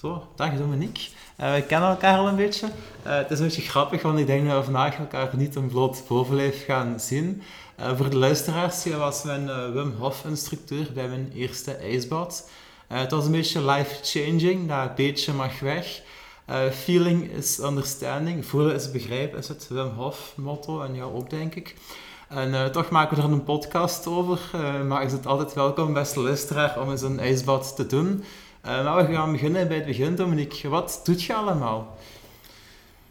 Zo, dag Dominique. Uh, we kennen elkaar al een beetje. Uh, het is een beetje grappig, want ik denk dat we vandaag elkaar niet een bloot bovenlijf gaan zien. Uh, voor de luisteraars, je was mijn Wim Hof instructeur bij mijn eerste ijsbad. het was een beetje life-changing, dat beetje mag weg. feeling is understanding, voelen is begrijpen, is het Wim Hof motto en jou ook denk ik. En toch maken we er een podcast over, maar is het altijd welkom, beste luisteraar, om eens een ijsbad te doen. Uh, maar we gaan beginnen bij het begin, Dominique. Wat doet je allemaal?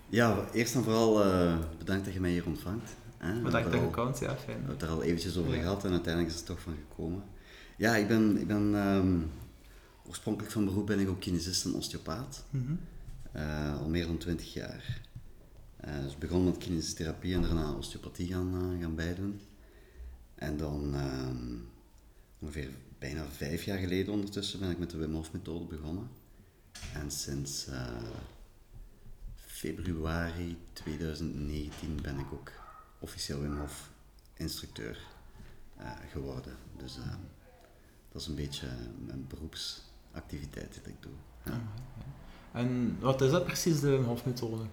Ja, eerst en vooral uh, bedankt dat je mij hier ontvangt. Hè. Bedankt dat je komt, ja, fijn. We hebben het er al eventjes over gehad en uiteindelijk is het toch van gekomen. Ja, ik ben, ik ben um, oorspronkelijk van beroep ben ik ook kinesist en osteopaat. Mm uh, al meer dan twintig jaar. Uh, dus begon met kinesiotherapie en daarna osteopathie gaan, gaan bijdoen. En dan um, ongeveer bijna vijf jaar geleden ondertussen ben ik met de Wim Hof methode begonnen. En sinds uh, februari 2019 ben ik ook officieel Wim Hof instructeur uh, geworden. Dus uh, dat is een beetje mijn beroepsactiviteit die ik doe. Ja. En wat is dat precies, de Wim Hof methode?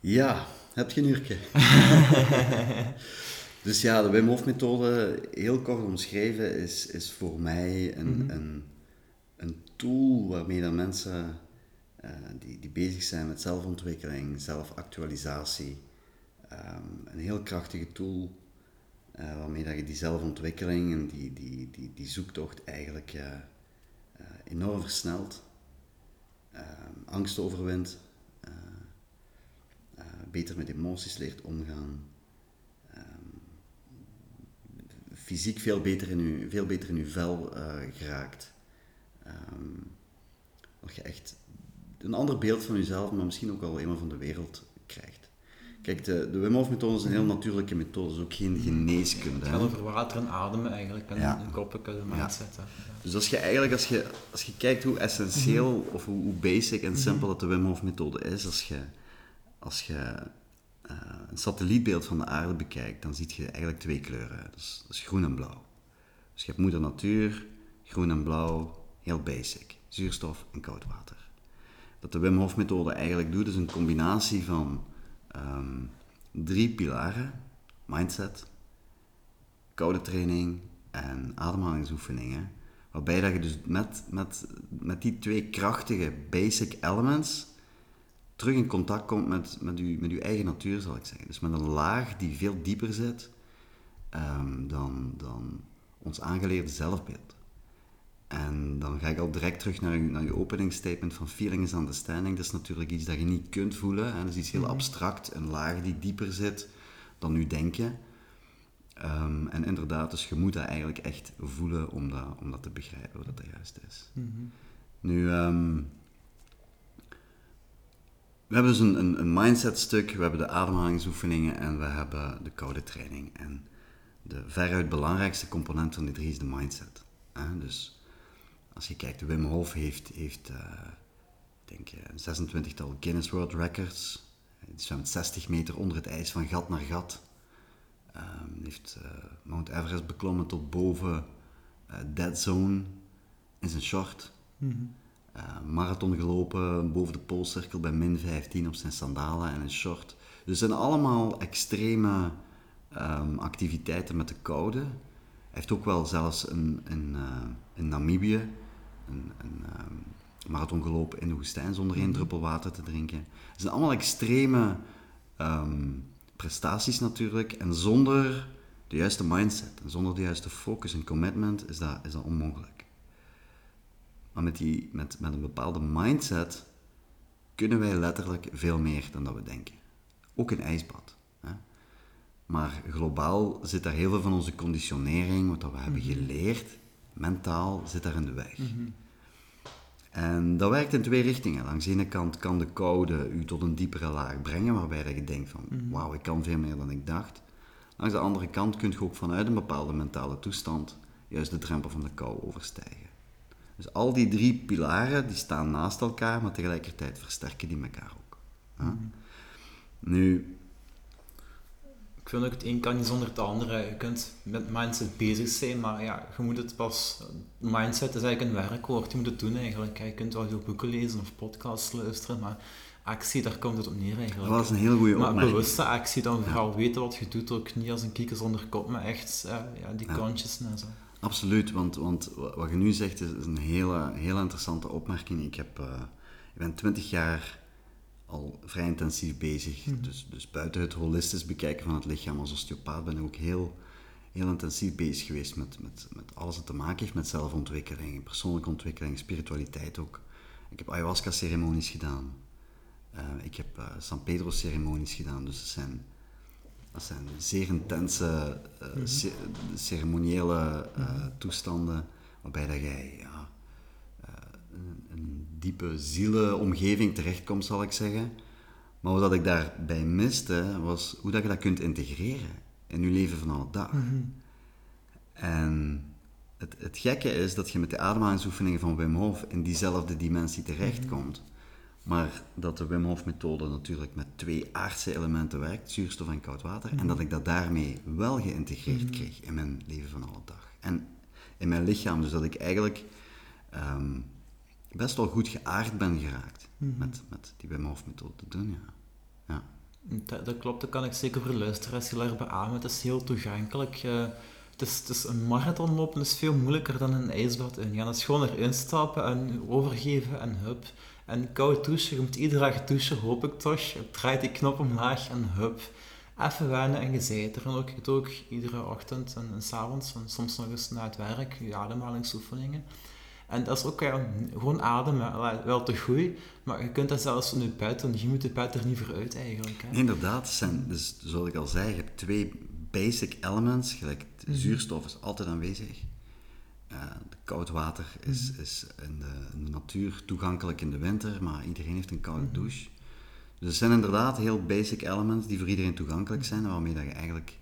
Ja, heb je een uurtje? Dus ja, de Wim Hof methode, heel kort omschreven, is, is voor mij een, mhm. een, een tool waarmee dat mensen uh, die, die bezig zijn met zelfontwikkeling, zelfactualisatie, um, een heel krachtige tool uh, waarmee dat je die zelfontwikkeling en die, die, die, die zoektocht eigenlijk uh, enorm versnelt, ehm, angst overwint, beter met emoties leert omgaan fysiek veel beter in je, veel beter in uw vel uh, geraakt. Um, dat je echt een ander beeld van jezelf, maar misschien ook wel eenmaal van de wereld krijgt. Kijk, de, de Wim Hof methode is een heel natuurlijke methode, is ook geen geneeskunde. Het gaat over water en ademen eigenlijk, en ja. een koppen kunnen mindset. Ja. Dus als je eigenlijk, als je, als je kijkt hoe essentieel mhm. of hoe, hoe basic en simpel dat de Wim Hof methode is, als je, als je uh, een satellietbeeld van de aarde bekijkt, dan zie je eigenlijk twee kleuren. Dat is, dat is, groen en blauw. Dus je hebt moeder natuur, groen en blauw, heel basic. Zuurstof en koud water. Wat de Wim Hof methode eigenlijk doet, is een combinatie van ehm, drie pilaren. Mindset, koude training en ademhalingsoefeningen. Waarbij dat je dus met, met, met die twee krachtige basic elements terug in contact komt met, met, uw, met uw eigen natuur, zal ik zeggen. Dus met een laag die veel dieper zit um, dan, dan ons aangeleerde zelfbeeld. En dan ga ik al direct terug naar uw, naar uw openingsstatement van feeling is understanding. Dat is natuurlijk iets dat je niet kunt voelen. Hè? Dat is iets heel mhm. abstract, een laag die dieper zit dan uw denken. Um, en inderdaad, dus je moet dat eigenlijk echt voelen om dat, om dat te begrijpen, wat dat juist is. Mhm. Nu, um, we hebben dus een, een, mindset stuk, we hebben de ademhalingsoefeningen en we hebben de koude training. En de veruit belangrijkste component van die drie is de mindset. Dus als je kijkt, Wim Hof heeft, heeft uh, denk een 26-tal Guinness World Records. Hij zwemt 60 meter onder het ijs van gat naar gat. Hij ehm, heeft uh, Mount Everest beklommen tot boven Dead Zone in zijn short. Mm marathon gelopen boven de poolcirkel bij min 15 op zijn sandalen en een short. Dus het zijn allemaal extreme um, activiteiten met de koude. Hij heeft ook wel zelfs in, in, uh, in Namibië een, een um, marathon gelopen in de woestijn zonder één mhm. druppel water te drinken. Het zijn allemaal extreme um, prestaties natuurlijk. En zonder de juiste mindset en zonder de juiste focus en commitment is dat, is dat onmogelijk. Maar met, die, met, met een bepaalde mindset kunnen wij letterlijk veel meer dan dat we denken. Ook een ijsbad. Hè? Maar globaal zit daar heel veel van onze conditionering, wat we hebben mhm. geleerd, mentaal, zit daar in de weg. Mhm. En dat werkt in twee richtingen. Langs de ene kant kan de koude u tot een diepere laag brengen, waarbij dat je denkt van, mm wauw, ik kan veel meer dan ik dacht. Langs de andere kant kunt je ook vanuit een bepaalde mentale toestand juist de drempel van de kou overstijgen. Dus al die drie pilaren die staan naast elkaar, maar tegelijkertijd versterken die elkaar ook. Mhm. Nu, ik vind ook het een kan niet zonder het andere. Je kunt met mindset bezig zijn, maar ja, je moet het pas... Mindset is eigenlijk een werkwoord, je moet het doen eigenlijk. Je kunt wel veel boeken lezen of podcasts luisteren, maar actie, daar komt het op neer eigenlijk. Dat was een heel goede Maar opmerking. bewuste actie, dan vooral weten wat je doet, ook niet als een kikker zonder kop, maar echt ja, die Ja. consciousness. hè. Absoluut, want, want wa- wat je nu zegt is, is een hele, hele interessante opmerking. Ik, heb, eh, ik ben twintig jaar al vrij intensief bezig. Dus, dus buiten het holistisch bekijken van het lichaam als osteopaat ben ik ook heel, heel intensief bezig geweest met, met, met alles wat te maken heeft met zelfontwikkeling, persoonlijke ontwikkeling, spiritualiteit ook. Ik heb ayahuasca-ceremonies gedaan. Eh, ik heb eh, San Pedro-ceremonies gedaan. Dus dat zijn, dat zijn zeer intense eh, ce- ceremoniële eh, toestanden waarbij dat jij ja, eh, een, een diepe zielenomgeving terechtkomt, zal ik zeggen. Maar wat ik daarbij miste, was hoe dat je dat kunt integreren in je leven van alle dag. En het, het gekke is dat je met de ademhalingsoefeningen van Wim Hof in diezelfde dimensie terechtkomt. Maar dat de Wim Hof methode natuurlijk met twee aardse elementen werkt, zuurstof en koud water. En dat ik dat daarmee wel geïntegreerd kreeg in mijn leven van alle dag. En in mijn lichaam, dus dat ik eigenlijk ehm, best wel goed geaard ben geraakt met, met die Wim Hof methode te doen, ja. ja. Dat, dat klopt, dat kan ik zeker voor luisteraars heel erg beamen. Het is heel toegankelijk. eh, het, is, het is een marathon lopen is veel moeilijker dan een ijsbad ingaan. Het is gewoon erin stappen en overgeven en hup. En koud douchen, je moet iedere dag douchen, hoop ik toch. Je draait die knop omlaag en hup. Even wennen en er. En ook, doe ook iedere ochtend en, en s avonds en soms nog eens na het werk, je ademhalingsoefeningen. En dat is ook ja, gewoon ademen. Wel te goed, maar je kunt dat zelfs van je doen. Je moet je bed er niet voor uit eigenlijk. Hè. Inderdaad, het zijn, dus zoals ik al zei, je hebt twee basic elements. Gelijk, Mhm. zuurstof is altijd aanwezig. Eh, koud water is, Mhm. is in, de, in de natuur toegankelijk in de winter, maar iedereen heeft een koude Mhm. douche. Dus het zijn inderdaad heel basic elements die voor iedereen toegankelijk Mhm. zijn, waarmee dat je eigenlijk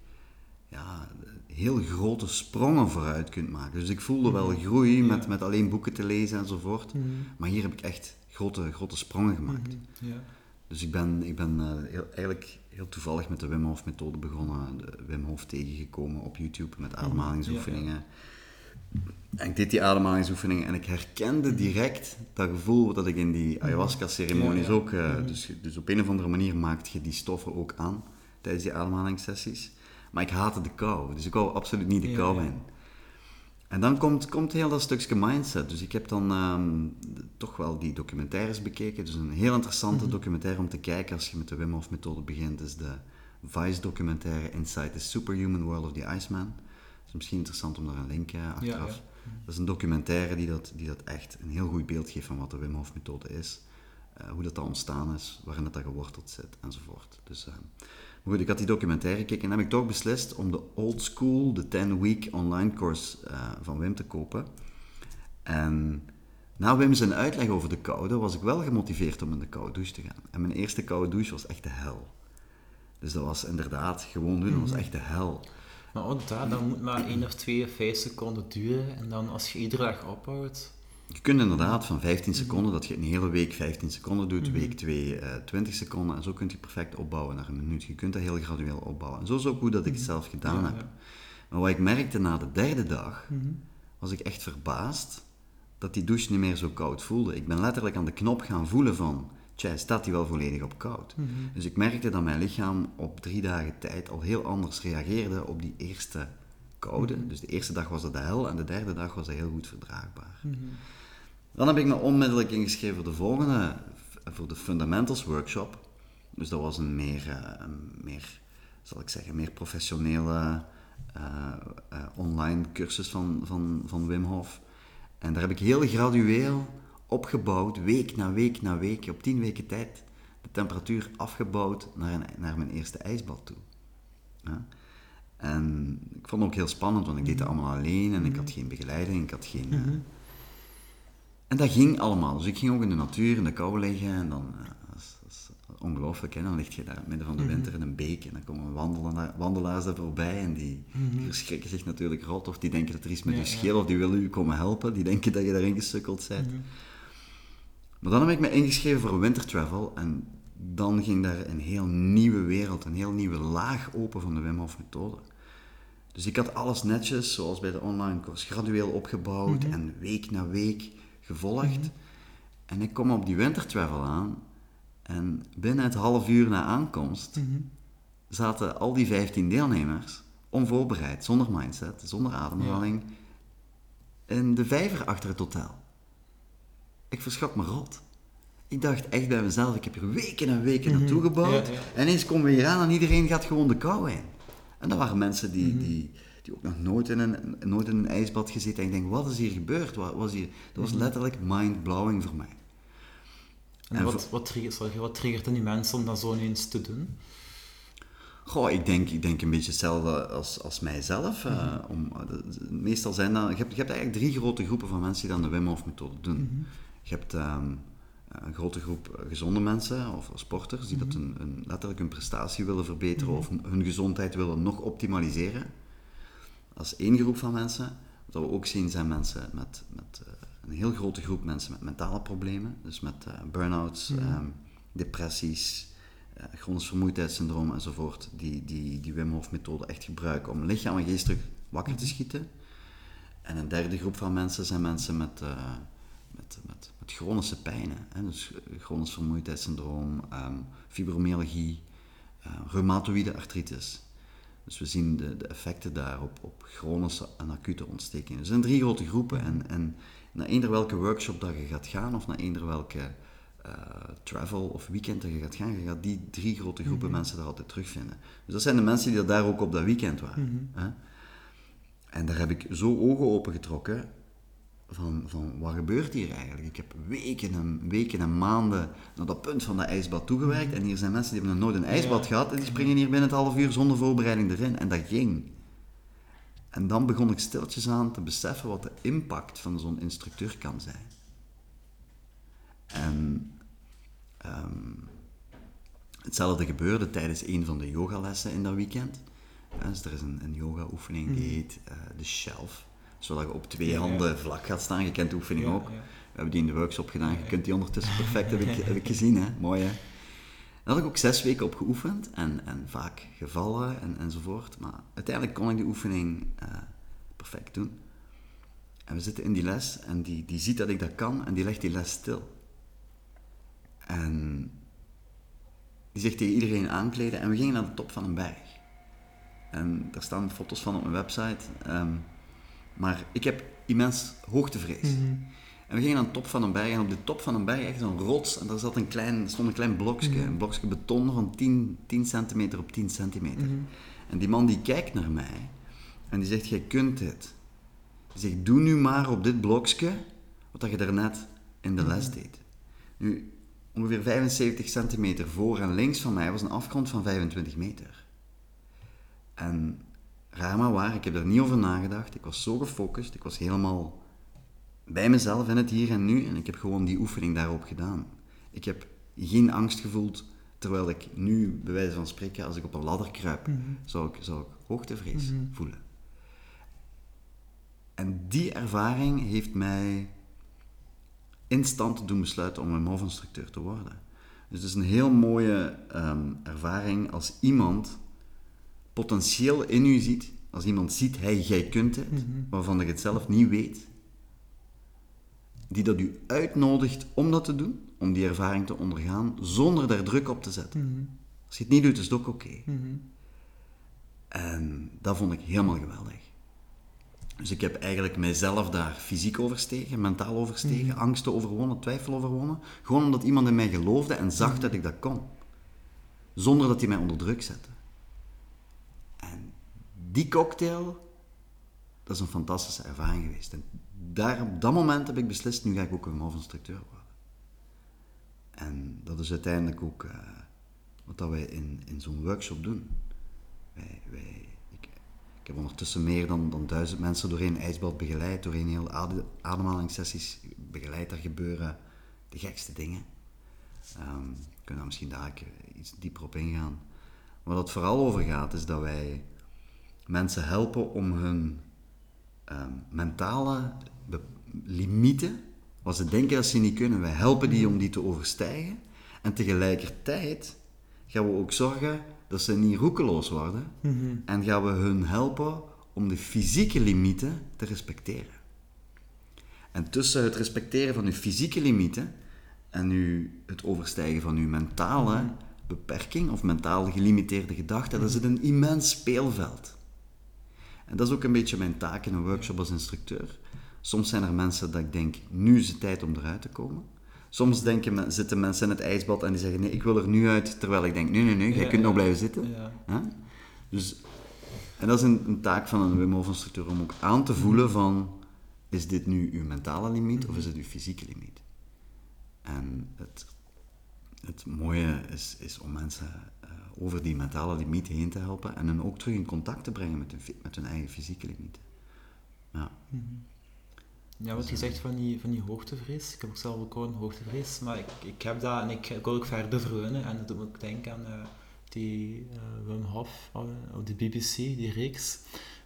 ja, heel grote sprongen vooruit kunt maken. Dus ik voelde wel groei Mhm. Ja. met, met alleen boeken te lezen enzovoort. Mhm. Maar hier heb ik echt grote, grote sprongen gemaakt. Mhm. Ja. Dus ik ben, ik ben eh, heel, eigenlijk heel toevallig met de Wim Hof methode begonnen, de Wim Hof tegengekomen op YouTube met ademhalingsoefeningen. En ik deed die ademhalingsoefeningen en ik herkende direct dat gevoel dat ik in die ayahuasca-ceremonies Ja, ja. ook... eh, dus, dus op een of andere manier maakt je die stoffen ook aan tijdens die ademhalingssessies. Maar ik haatte de kou, dus ik wou absoluut niet de kou in. En dan komt, komt heel dat stukje mindset. Dus ik heb dan ehm, toch wel die documentaires bekeken. Dus een heel interessante Mhm. documentaire om te kijken als je met de Wim Hof methode begint, is de Vice-documentaire Inside the Superhuman World of the Iceman. Het is misschien interessant om daar een link eh, achteraf. ja. Dat is een documentaire die dat, die dat echt een heel goed beeld geeft van wat de Wim Hof methode is. eh, hoe dat, dat ontstaan is, waarin dat, dat geworteld zit, enzovoort. Dus, eh, maar goed, ik had die documentaire gekeken en heb ik toch beslist om de old school, de 10-week online course eh, van Wim te kopen. En na Wim zijn uitleg over de koude was ik wel gemotiveerd om in de koude douche te gaan. En mijn eerste koude douche was echt de hel. Dus dat was inderdaad gewoon doen, dat was echt de hel. Maar ook dat, dat moet maar 1 of 2 of 5 seconden duren. En dan als je iedere dag ophoudt. Je kunt inderdaad van 15 seconden, dat je een hele week 15 seconden doet, week 2 eh 20 seconden, en zo kun je perfect opbouwen naar een minuut. Je kunt dat heel gradueel opbouwen. En zo is ook hoe dat ik het zelf gedaan Ja, heb. ja. Maar wat ik merkte na de derde dag, was ik echt verbaasd dat die douche niet meer zo koud voelde. Ik ben letterlijk aan de knop gaan voelen van, tja, staat die wel volledig op koud? Dus ik merkte dat mijn lichaam op drie dagen tijd al heel anders reageerde op die eerste koude. Dus de eerste dag was dat de hel en de derde dag was dat heel goed verdraagbaar. Dan heb ik me onmiddellijk ingeschreven voor de volgende, voor de Fundamentals Workshop. Dus dat was een meer, eh, een meer zal ik zeggen, meer professionele eh, eh, online cursus van, van, van Wim Hof. En daar heb ik heel gradueel opgebouwd, week na week na week, op tien weken tijd, de temperatuur afgebouwd naar, een, naar mijn eerste ijsbad toe. Ja. En ik vond het ook heel spannend, want ik deed het allemaal alleen en ik had geen begeleiding, ik had geen... eh, en dat ging allemaal. Dus ik ging ook in de natuur, in de kou liggen en dan... eh, dat is, dat is ongelooflijk, hè? Dan lig je daar in het midden van de winter in een beek en dan komen wandelaars, wandelaars daar voorbij en die, verschrikken zich natuurlijk rot of die denken dat er iets met Ja, je ja. scheelt of die willen u komen helpen. Die denken dat je daarin gesukkeld bent. Maar dan heb ik me ingeschreven voor winter travel en dan ging daar een heel nieuwe wereld, een heel nieuwe laag open van de Wim Hof methode. Dus ik had alles netjes, zoals bij de online course, gradueel opgebouwd en week na week gevolgd. En ik kom op die wintertravel aan en binnen het half uur na aankomst zaten al die 15 deelnemers onvoorbereid, zonder mindset, zonder ademhaling, in de vijver achter het hotel. Ik verschot me rot. Ik dacht echt bij mezelf, ik heb er weken en weken naartoe gebouwd. Ja, ja. En ineens komen we hier aan en iedereen gaat gewoon de kou in. En dat waren mensen die, Mhm. die, die ook nog nooit in, een, nooit in een ijsbad gezeten. En ik denk, wat is hier gebeurd? Wat was hier? Dat was letterlijk mind-blowing voor mij. En, En wat, wat, triggert, sorry, wat triggert dan die mensen om dat zo ineens te doen? Goh, ik denk, ik denk een beetje hetzelfde als, als mijzelf. eh, om, eh, meestal zijn dan, je, hebt, je hebt eigenlijk drie grote groepen van mensen die dan de Wim Hof methode doen. Je hebt ehm, een grote groep gezonde mensen of sporters die dat hun, hun- letterlijk hun prestatie willen verbeteren of hun- gezondheid willen nog optimaliseren. Dat is één groep van mensen. Wat we ook zien zijn mensen met, met eh, een heel grote groep mensen met mentale problemen. Dus met eh burn-outs, ehm, depressies, eh, chronisch vermoeidheidssyndroom enzovoort. Die, die die Wim Hof methode echt gebruiken om lichaam en geest terug wakker te schieten. En een derde groep van mensen zijn mensen met, met, met, met chronische pijnen. Hè? Dus eh, chronisch vermoeidheidssyndroom, ehm, fibromyalgie, eh, reumatoïde artritis. Dus we zien de, de effecten daarop op chronische en acute ontstekingen. Er zijn drie grote groepen en, en naar eender welke workshop dat je gaat gaan of naar eender welke eh, travel of weekend dat je gaat gaan, je gaat die drie grote groepen mensen daar altijd terugvinden. Dus dat zijn de mensen die daar ook op dat weekend waren. Hè? En daar heb ik zo ogen open getrokken van, van wat gebeurt hier eigenlijk? Ik heb weken en, weken en maanden naar dat punt van dat ijsbad toegewerkt en hier zijn mensen die hebben nog nooit een ijsbad gehad en die springen hier binnen het half uur zonder voorbereiding erin en dat ging. En dan begon ik stiltjes aan te beseffen wat de impact van zo'n instructeur kan zijn. En ehm, hetzelfde gebeurde tijdens een van de yogalessen in dat weekend. Dus er is een, een yoga-oefening die heet eh, de shelf. Zodat je op twee handen vlak gaat staan. Je kent de oefening ook. We hebben die in de workshop gedaan. Je kunt die ondertussen perfect, heb ik, heb ik gezien. Hè? Mooi hè? Daar had ik ook zes weken op geoefend. En, en vaak gevallen en, enzovoort. Maar uiteindelijk kon ik die oefening eh, perfect doen. En we zitten in die les en die, die ziet dat ik dat kan en die legt die les stil. En die zegt tegen iedereen aankleden en we gingen naar de top van een berg. En daar staan foto's van op mijn website. ehm, maar ik heb immens hoogtevrees. En we gingen aan de top van een berg en op de top van een berg echt een rots en daar zat een klein, stond een klein blokje, een blokje beton van 10, 10 centimeter op 10 centimeter. En die man die kijkt naar mij en die zegt, jij kunt dit. Die zegt, doe nu maar op dit blokje wat je daarnet in de les deed. Nu, ongeveer 75 centimeter voor en links van mij was een afgrond van 25 meter. En raar maar waar, ik heb daar niet over nagedacht. Ik was zo gefocust, ik was helemaal bij mezelf in het hier en nu en ik heb gewoon die oefening daarop gedaan. Ik heb geen angst gevoeld, terwijl ik nu, bij wijze van spreken, als ik op een ladder kruip, zou, ik, zou ik hoogtevrees voelen. En die ervaring heeft mij instant doen besluiten om een hofinstructeur te worden. Dus het is een heel mooie ehm, ervaring als iemand potentieel in u ziet, als iemand ziet, hij, jij kunt het, waarvan je het zelf niet weet, die dat u uitnodigt om dat te doen, om die ervaring te ondergaan, zonder daar druk op te zetten. Als je het niet doet, is het ook oké. En dat vond ik helemaal geweldig. Dus ik heb eigenlijk mijzelf daar fysiek overstegen, mentaal overstegen, angsten overwonnen, twijfel overwonnen. Gewoon omdat iemand in mij geloofde en zag dat ik dat kon. Zonder dat hij mij onder druk zette. Die cocktail, dat is een fantastische ervaring geweest. En daar, op dat moment heb ik beslist, nu ga ik ook een hofinstructeur worden. En dat is uiteindelijk ook eh, wat dat wij in, in zo'n workshop doen. Wij, wij, ik, ik heb ondertussen meer dan, dan duizend mensen doorheen een ijsbad begeleid, doorheen heel ade- ademhalingssessies begeleid. Daar gebeuren de gekste dingen. We kunnen daar misschien daar iets dieper op ingaan. Waar het vooral over gaat, is dat wij mensen helpen om hun ehm, mentale limieten, wat ze denken dat ze niet kunnen, wij helpen die om die te overstijgen. En tegelijkertijd gaan we ook zorgen dat ze niet roekeloos worden en gaan we hun helpen om de fysieke limieten te respecteren. En tussen het respecteren van uw fysieke limieten en uw, het overstijgen van uw mentale beperking of mentaal gelimiteerde gedachten, dat zit een immens speelveld. En dat is ook een beetje mijn taak in een workshop als instructeur. Soms zijn er mensen dat ik denk, nu is het tijd om eruit te komen. Soms denken, zitten mensen in het ijsbad en die zeggen, nee, ik wil er nu uit. Terwijl ik denk, nee, nee, nee, jij Ja, kunt nog blijven zitten. Ja. Dus, en dat is een, een taak van een Wim Hof instructeur om ook aan te voelen van, is dit nu uw mentale limiet of is het uw fysieke limiet? En het, het mooie is, is om mensen over die mentale limiet heen te helpen en hen ook terug in contact te brengen met hun, met hun eigen fysieke limieten. Ja. Ja, wat je zegt van die, van die hoogtevrees. Ik heb ook zelf ook een hoogtevrees, maar ik, ik heb dat en ik, ik wil ook verder verleunen. En dat doet me ook denken aan eh, die eh, Wim Hof eh, op de BBC, die reeks.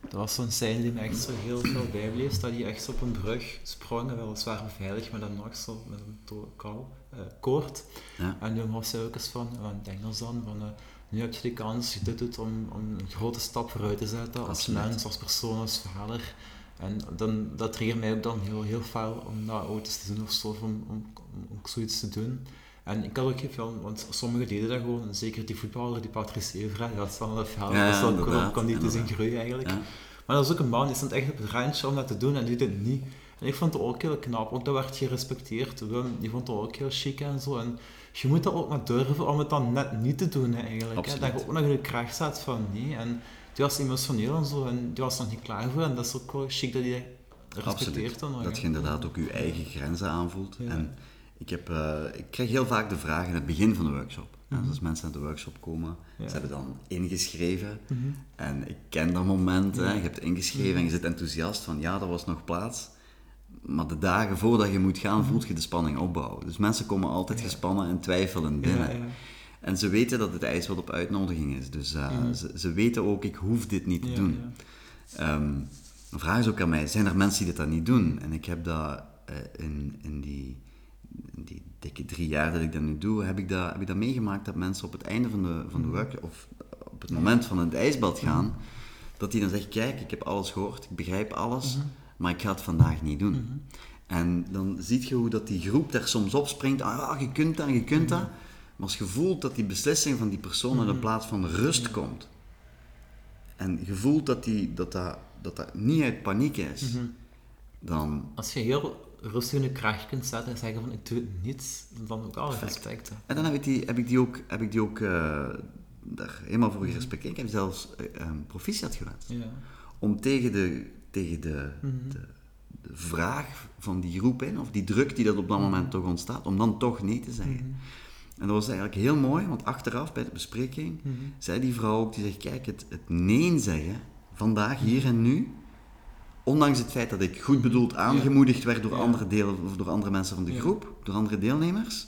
Dat was zo'n scène die me echt zo heel veel bijbleef, dat hij echt zo op een brug sprong, weliswaar beveiligd, maar dan nog zo met een kou, eh, koord. Ja. En Wim Hof zei ook eens van, eh, denk eens aan, van eh, nu heb je de kans, je dit doet, om, om een grote stap vooruit te zetten als Absoluut. mens, als persoon, als vader. En dan, dat triggert mij ook dan heel, heel fel om dat ooit eens te doen of zo, om, om, om ook zoiets te doen. En ik had ook heel veel, want sommigen deden dat gewoon, en zeker die voetballer, die Patrice Evra, dat is dan wel fel, Ja, dat is dan kon niet in zijn inderdaad. groei eigenlijk. Ja. Maar dat was ook een man, die stond echt op het randje om dat te doen en die deed het niet. En ik vond het ook heel knap, ook dat werd gerespecteerd. Wim, die vond het ook heel chic en zo. En je moet dat ook maar durven om het dan net niet te doen hè, eigenlijk. Hè. Dat je ook nog in de kracht staat van nee. En die was emotioneel en zo en die was nog niet klaar voor. En dat is ook wel chic dat dat respecteert dan nog. Dat hè. je inderdaad ook je eigen grenzen aanvoelt. Ja. En ik, heb, eh, ik krijg heel vaak de vraag in het begin van de workshop. Mhm. dus als mensen naar de workshop komen, Ja. ze hebben dan ingeschreven. Mhm. En ik ken dat moment. Hè. Je hebt ingeschreven en je zit enthousiast van ja, er was nog plaats. Maar de dagen voordat je moet gaan, voelt je de spanning opbouwen. Dus mensen komen altijd Mhm. Ja. gespannen en twijfelend binnen. Ja, ja. En ze weten dat het ijs wat op uitnodiging is. Dus eh, Mhm. ze, ze weten ook, ik hoef dit niet te doen. Ehm, de vraag is ook aan mij, zijn er mensen die dit dan niet doen? En ik heb dat eh, in, in, die, in die dikke drie jaar dat ik dat nu doe, heb ik dat, heb ik dat meegemaakt dat mensen op het einde van de, van de work, of op het moment van het ijsbad gaan, dat die dan zeggen, kijk, ik heb alles gehoord, ik begrijp alles, maar ik ga het vandaag niet doen. En dan zie je hoe dat die groep daar soms opspringt, ah je kunt dat, je kunt dat. Maar als je voelt dat die beslissing van die persoon in de plaats van rust komt, en je voelt dat die, dat, dat, dat, dat niet uit paniek is, Mhm. dan... Als je heel rustig in je kracht kunt zetten en zeggen van ik doe het niet, dan ook alle respect. hè. En dan heb ik die, heb ik die ook, heb ik die ook eh, daar helemaal voor gerespecteerd. Ik heb zelfs uh, proficiat gewenst. Ja. Om tegen de, tegen de, Mhm. de, de vraag van die groep in, of die druk die dat op dat moment toch ontstaat, om dan toch nee te zeggen. Mhm. En dat was eigenlijk heel mooi, want achteraf bij de bespreking Mhm. zei die vrouw ook, die zegt, kijk, het, het nee zeggen, vandaag, hier en nu, ondanks het feit dat ik goed bedoeld aangemoedigd werd door Ja. andere delen, of door andere mensen van de Ja. groep, door andere deelnemers,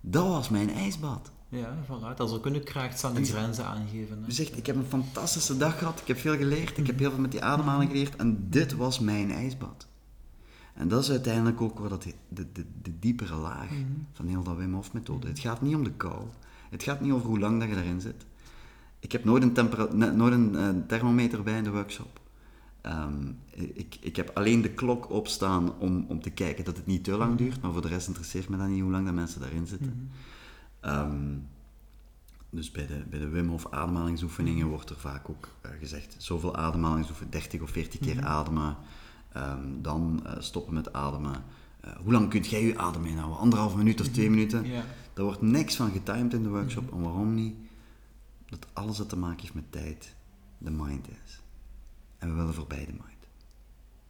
dat was mijn ijsbad. Ja, voilà. Dat is ook in je kracht staan, de grenzen aangeven. Hè. Ze zegt, ik heb een fantastische dag gehad, ik heb veel geleerd, ik heb heel veel met die ademhaling geleerd en dit was mijn ijsbad. En dat is uiteindelijk ook waar dat de, de, de, de diepere laag van heel dat Wim Hof methode. Het gaat niet om de kou, het gaat niet over hoe lang dat je daarin zit. Ik heb nooit een, nooit een eh, thermometer bij in de workshop. Ehm, ik, ik heb alleen de klok opstaan om, om te kijken dat het niet te lang duurt, maar voor de rest interesseert me dat niet hoe lang dat mensen daarin zitten. Ehm, dus bij de, bij de Wim Hof ademhalingsoefeningen wordt er vaak ook eh, gezegd, zoveel ademhalingsoefeningen, 30 of 40 keer ademen, Ehm, dan eh, stoppen met ademen. Eh, hoe lang kunt jij je adem inhouden? Anderhalf minuut of twee minuten? Ja. Daar wordt niks van getimed in de workshop. En waarom niet? Dat alles dat te maken heeft met tijd de mind is. En we willen voorbij de mind.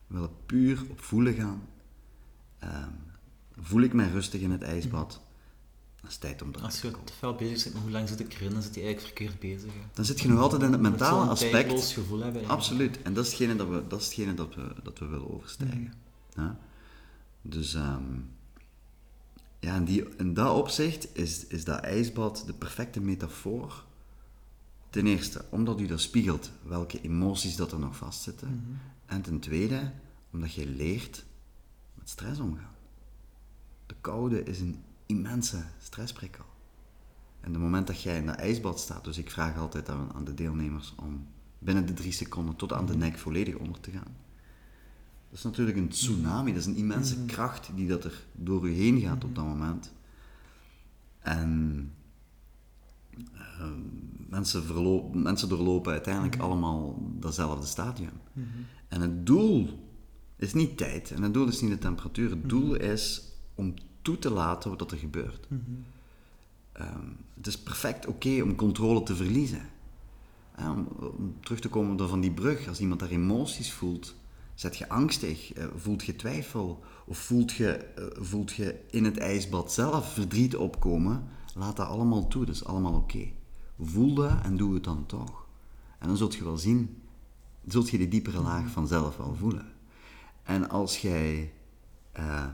We willen puur op voelen gaan. Ehm, voel ik mij rustig in het ijsbad? Is tijd om eruit Als je te veel bezig bent met hoe lang zit ik erin, dan zit je eigenlijk verkeerd bezig. Hè. Dan zit je nog altijd in het Je mentale zo'n aspect. tijdloos gevoel hebben. eigenlijk. Absoluut. En dat is hetgene dat we, dat, is hetgene dat we, dat we willen overstijgen. Ja? Dus ehm, ja, in, die, in dat opzicht is, is dat ijsbad de perfecte metafoor. Ten eerste, omdat u dat spiegelt welke emoties dat er nog vastzitten. En ten tweede, omdat je leert met stress omgaan. De koude is een immense stressprikkel. En het moment dat jij in dat ijsbad staat, dus ik vraag altijd aan, aan de deelnemers om binnen de drie seconden tot aan de nek volledig onder te gaan. Dat is natuurlijk een tsunami, dat is een immense Mhm. kracht die dat er door u heen gaat op dat moment. En eh, mensen, verlo- mensen doorlopen uiteindelijk Mhm. allemaal datzelfde stadium. Mhm. En het doel is niet tijd en het doel is niet de temperatuur. Het doel is om toe te laten wat er gebeurt. Mhm. Ehm, het is perfect oké om controle te verliezen. Om, terug te komen door van die brug, als iemand daar emoties voelt, zet je angstig, eh, voelt je twijfel of voelt je, eh, voelt je in het ijsbad zelf verdriet opkomen, laat dat allemaal toe, dat is allemaal oké. Voel dat en doe het dan toch. En dan zult je wel zien, zult je die diepere laag vanzelf wel voelen. En als jij eh,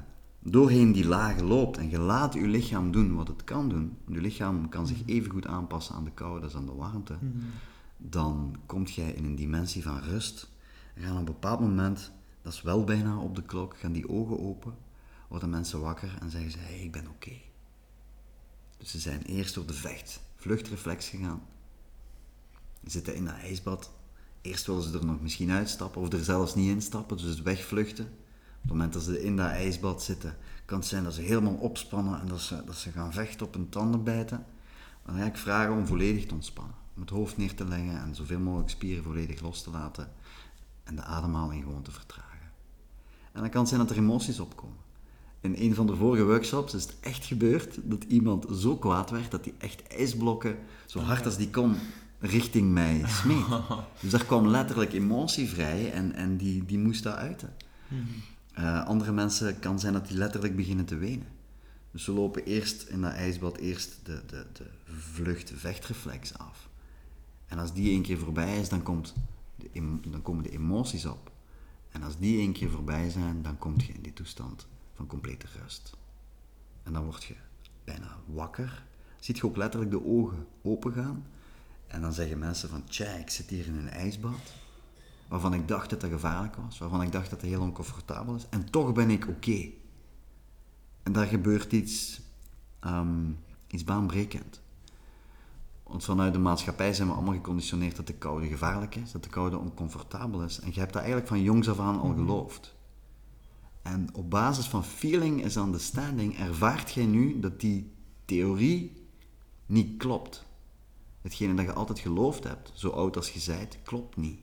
doorheen die lagen loopt en je laat je lichaam doen wat het kan doen, je lichaam kan zich even goed aanpassen aan de kou als aan de warmte, Mhm. dan kom jij in een dimensie van rust. En gaan op een bepaald moment, dat is wel bijna op de klok, gaan die ogen open, worden mensen wakker en zeggen ze, hey, ik ben oké. Dus ze zijn eerst door de vecht, vluchtreflex gegaan. Ze zitten in dat ijsbad. Eerst willen ze er nog misschien uitstappen of er zelfs niet instappen, dus wegvluchten. Op het moment dat ze in dat ijsbad zitten, kan het zijn dat ze helemaal opspannen en dat ze, dat ze gaan vechten op hun tanden bijten. Dan ga ik vragen om volledig te ontspannen. Om het hoofd neer te leggen en zoveel mogelijk spieren volledig los te laten. En de ademhaling gewoon te vertragen. En dan kan het zijn dat er emoties opkomen. In een van de vorige workshops is het echt gebeurd dat iemand zo kwaad werd dat hij echt ijsblokken, zo hard als die kon, richting mij smeet. Dus daar kwam letterlijk emotie vrij en, en die, die moest dat uiten. Eh, andere mensen kan zijn dat die letterlijk beginnen te wenen. Dus ze lopen eerst in dat ijsbad eerst de, de, de vlucht-vechtreflex af. En als die één keer voorbij is, dan, komt de, dan komen de emoties op. En als die één keer voorbij zijn, dan kom je in die toestand van complete rust. En dan word je bijna wakker. Ziet je ook letterlijk de ogen opengaan. En dan zeggen mensen van, tja, ik zit hier in een ijsbad. Waarvan ik dacht dat dat gevaarlijk was. Waarvan ik dacht dat het heel oncomfortabel is. En toch ben ik oké. En daar gebeurt iets, ehm, iets baanbrekend. Want vanuit de maatschappij zijn we allemaal geconditioneerd dat de koude gevaarlijk is, dat de koude oncomfortabel is. En je hebt dat eigenlijk van jongs af aan al geloofd. En op basis van feeling is understanding ervaart jij nu dat die theorie niet klopt. Hetgene dat je altijd geloofd hebt, zo oud als je zijt, klopt niet.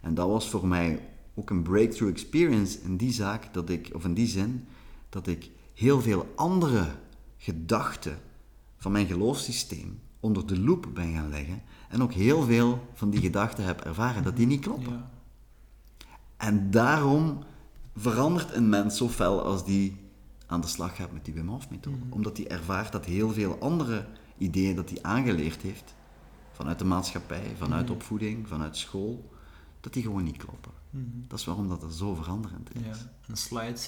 En dat was voor mij ook een breakthrough experience in die zaak, dat ik, of in die zin, dat ik heel veel andere gedachten van mijn geloofssysteem onder de loep ben gaan leggen en ook heel veel van die gedachten heb ervaren dat die niet kloppen. Ja. En daarom verandert een mens zo fel als die aan de slag gaat met die Wim Hof methode. Omdat hij ervaart dat heel veel andere ideeën dat hij aangeleerd heeft, vanuit de maatschappij, vanuit opvoeding, vanuit school, dat die gewoon niet kloppen. Dat is waarom dat er zo veranderend is. Ja, een slide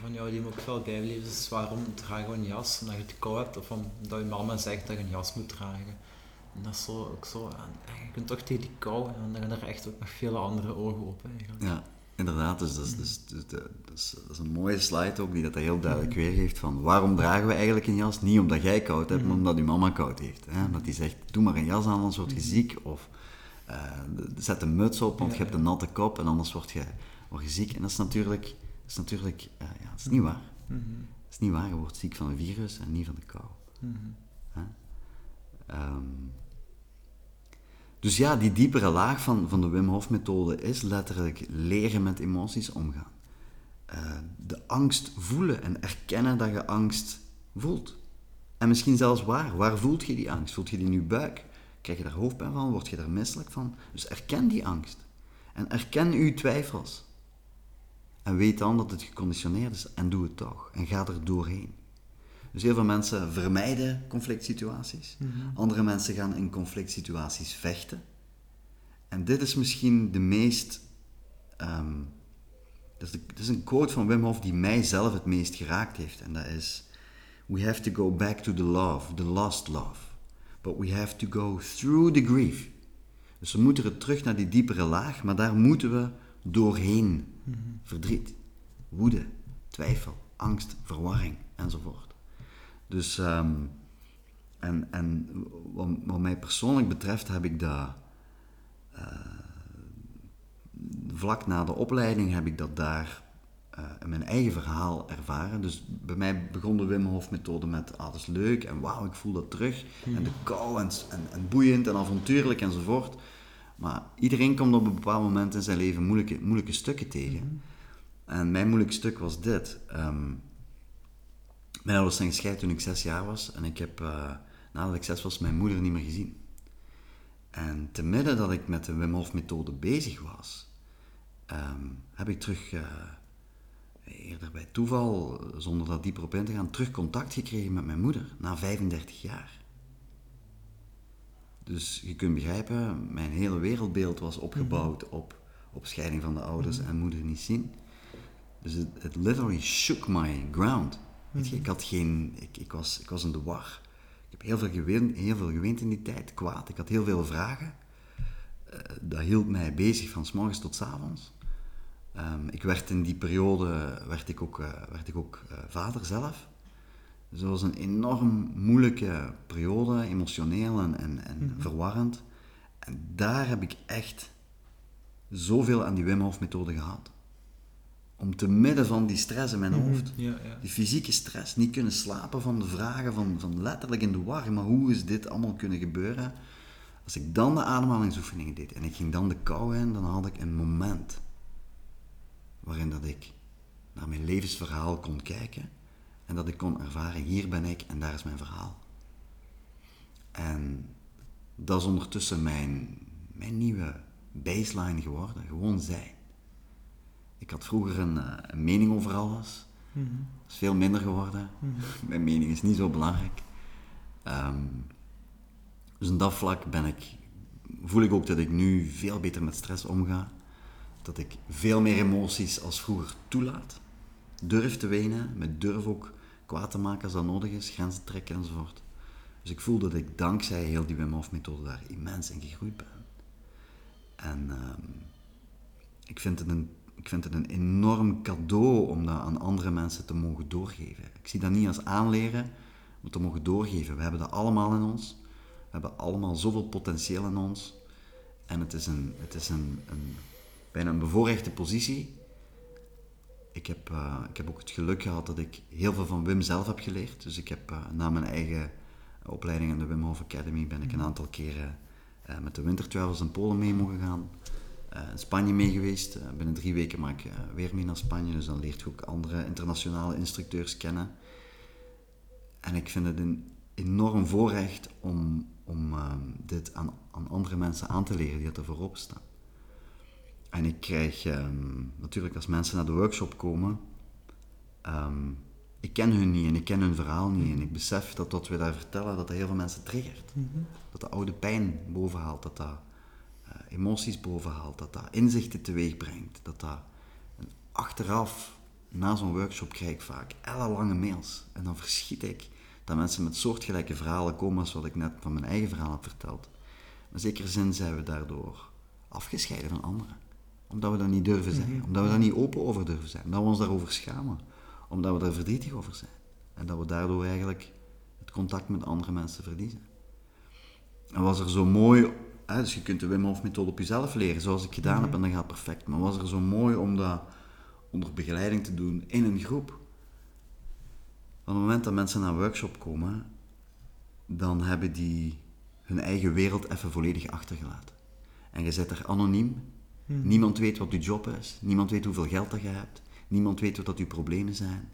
van jou die me ook veel bijbleef is waarom dragen we een jas? Omdat je het koud hebt of omdat je mama zegt dat je een jas moet dragen. En dat is zo, ook zo, en je kunt toch tegen die kou en dan gaan er echt ook nog vele andere ogen open eigenlijk. Ja, inderdaad. Dus dat is, dus, dus de- dat, is, dat is een mooie slide ook, die dat heel duidelijk weergeeft van waarom dragen we eigenlijk een jas? Niet omdat jij koud hebt, maar omdat je mama koud heeft. Hè? Omdat die zegt, doe maar een jas aan, anders word je ziek. Of eh, zet een muts op, want Ja, je hebt een natte kop en anders word je, word je ziek. En dat is natuurlijk, dat is, natuurlijk eh, ja, dat is niet waar. Dat is niet waar, je wordt ziek van een virus en niet van de kou. mhm. Ehm, dus ja, die diepere laag van, van de Wim Hof methode is letterlijk leren met emoties omgaan. Eh, de angst voelen en erkennen dat je angst voelt. En misschien zelfs waar. Waar voelt je die angst? Voelt je die in je buik? Krijg je daar hoofdpijn van? Word je daar misselijk van? Dus erken die angst. En erken uw twijfels. En weet dan dat het geconditioneerd is en doe het toch. En ga er doorheen. Dus heel veel mensen vermijden conflict situaties. Andere mensen gaan in conflict situaties vechten. En dit is misschien de meest. ehm, dat, is de- dat is een quote van Wim Hof die mij zelf het meest geraakt heeft. En dat is: We have to go back to the love, the lost love. But we have to go through the grief. Dus we moeten er terug naar die diepere laag, maar daar moeten we doorheen. Verdriet, woede, twijfel, angst, verwarring enzovoort. Dus, ehm, en, en wat, wat, mij persoonlijk betreft heb ik dat, uh, vlak na de opleiding heb ik dat daar in mijn eigen verhaal ervaren. Dus bij mij begon de Wim Hof methode met, ah dat is leuk en wauw, ik voel dat terug. En de kou en, en, en, boeiend en avontuurlijk enzovoort. Maar iedereen komt op een bepaald moment in zijn leven moeilijke, moeilijke stukken tegen. En mijn moeilijke stuk was dit. Um, mijn ouders zijn gescheiden toen ik zes jaar was. En ik heb, uh, nadat ik zes was, mijn moeder niet meer gezien. En te midden dat ik met de Wim Hof methode bezig was, um, heb ik terug, uh, eerder bij toeval, zonder daar dieper op in te gaan, terug contact gekregen met mijn moeder, na 35 jaar. Dus je kunt begrijpen, mijn hele wereldbeeld was opgebouwd mhm. op, op scheiding van de ouders mhm. en moeder niet zien. Dus het, literally shook my ground. Weet je, mhm. ik had geen, ik, ik, was, ik was in de war. Ik heb heel veel, gewend, heel veel gewend in die tijd, kwaad. Ik had heel veel vragen. Uh, dat hield mij bezig van s morgens tot s avonds. Um, ik werd in die periode werd ik ook, uh, werd ik ook uh, vader zelf. Dus dat was een enorm moeilijke periode, emotioneel en, en, en mm -hmm. verwarrend. En daar heb ik echt zoveel aan die Wim Hof methode gehad om te midden van die stress in mijn mhm. hoofd, ja, ja. die fysieke stress, niet kunnen slapen van de vragen, van, van letterlijk in de war, maar hoe is dit allemaal kunnen gebeuren? Als ik dan de ademhalingsoefeningen deed en ik ging dan de kou in, dan had ik een moment waarin dat ik naar mijn levensverhaal kon kijken en dat ik kon ervaren, hier ben ik en daar is mijn verhaal. En dat is ondertussen mijn, mijn nieuwe baseline geworden, gewoon zijn. Ik had vroeger een, eh, een mening over alles. Mm -hmm. Dat is veel minder geworden. Mhm. Mijn mening is niet zo belangrijk. Um, dus in dat vlak ben ik, voel ik ook dat ik nu veel beter met stress omga. Dat ik veel meer emoties als vroeger toelaat. Durf te wenen, met durf ook kwaad te maken als dat nodig is, grenzen trekken enzovoort. Dus ik voel dat ik dankzij heel die Wim Hof methode daar immens in gegroeid ben. En um, ik vind het een ik vind het een enorm cadeau om dat aan andere mensen te mogen doorgeven. Ik zie dat niet als aanleren, maar te mogen doorgeven. We hebben dat allemaal in ons. We hebben allemaal zoveel potentieel in ons. En het is, een, het is een, een bijna een bevoorrechte positie. Ik heb, uh, ik heb ook het geluk gehad dat ik heel veel van Wim zelf heb geleerd. Dus ik heb uh, na mijn eigen opleiding in de Wim Hof Academy ben ik een aantal keren uh, met de Winter in Polen mee mogen gaan. In Spanje mee geweest. Binnen drie weken maak ik weer mee naar Spanje, dus dan leert je ook andere internationale instructeurs kennen. En ik vind het een enorm voorrecht om, om ehm, dit aan, aan andere mensen aan te leren die er voorop staan. En ik krijg ehm, natuurlijk als mensen naar de workshop komen, um, ik ken hun niet en ik ken hun verhaal niet. En ik besef dat wat we daar vertellen, dat dat heel veel mensen triggert. Mm -hmm. Dat de oude pijn bovenhaalt, dat dat uh, emoties bovenhaalt, dat dat inzichten teweeg brengt, dat dat achteraf, na zo'n workshop krijg ik vaak ellenlange mails en dan verschiet ik dat mensen met soortgelijke verhalen komen als wat ik net van mijn eigen verhaal heb verteld. Maar zeker zin zijn we daardoor afgescheiden van anderen. Omdat we dat niet durven zijn, mhm. omdat we daar niet open over durven zijn, omdat we ons daarover schamen, omdat we daar verdrietig over zijn. En dat we daardoor eigenlijk het contact met andere mensen verliezen. En was er zo mooi dus je kunt de Wim Hof methode op jezelf leren, zoals ik gedaan heb, mhm. en dan gaat perfect. Maar was er zo mooi om dat onder begeleiding te doen in een groep. Op het moment dat mensen naar een workshop komen, dan hebben die hun eigen wereld even volledig achtergelaten. En je zit er anoniem. Mhm. Niemand weet wat je job is. Niemand weet hoeveel geld dat je hebt. Niemand weet wat dat je problemen zijn.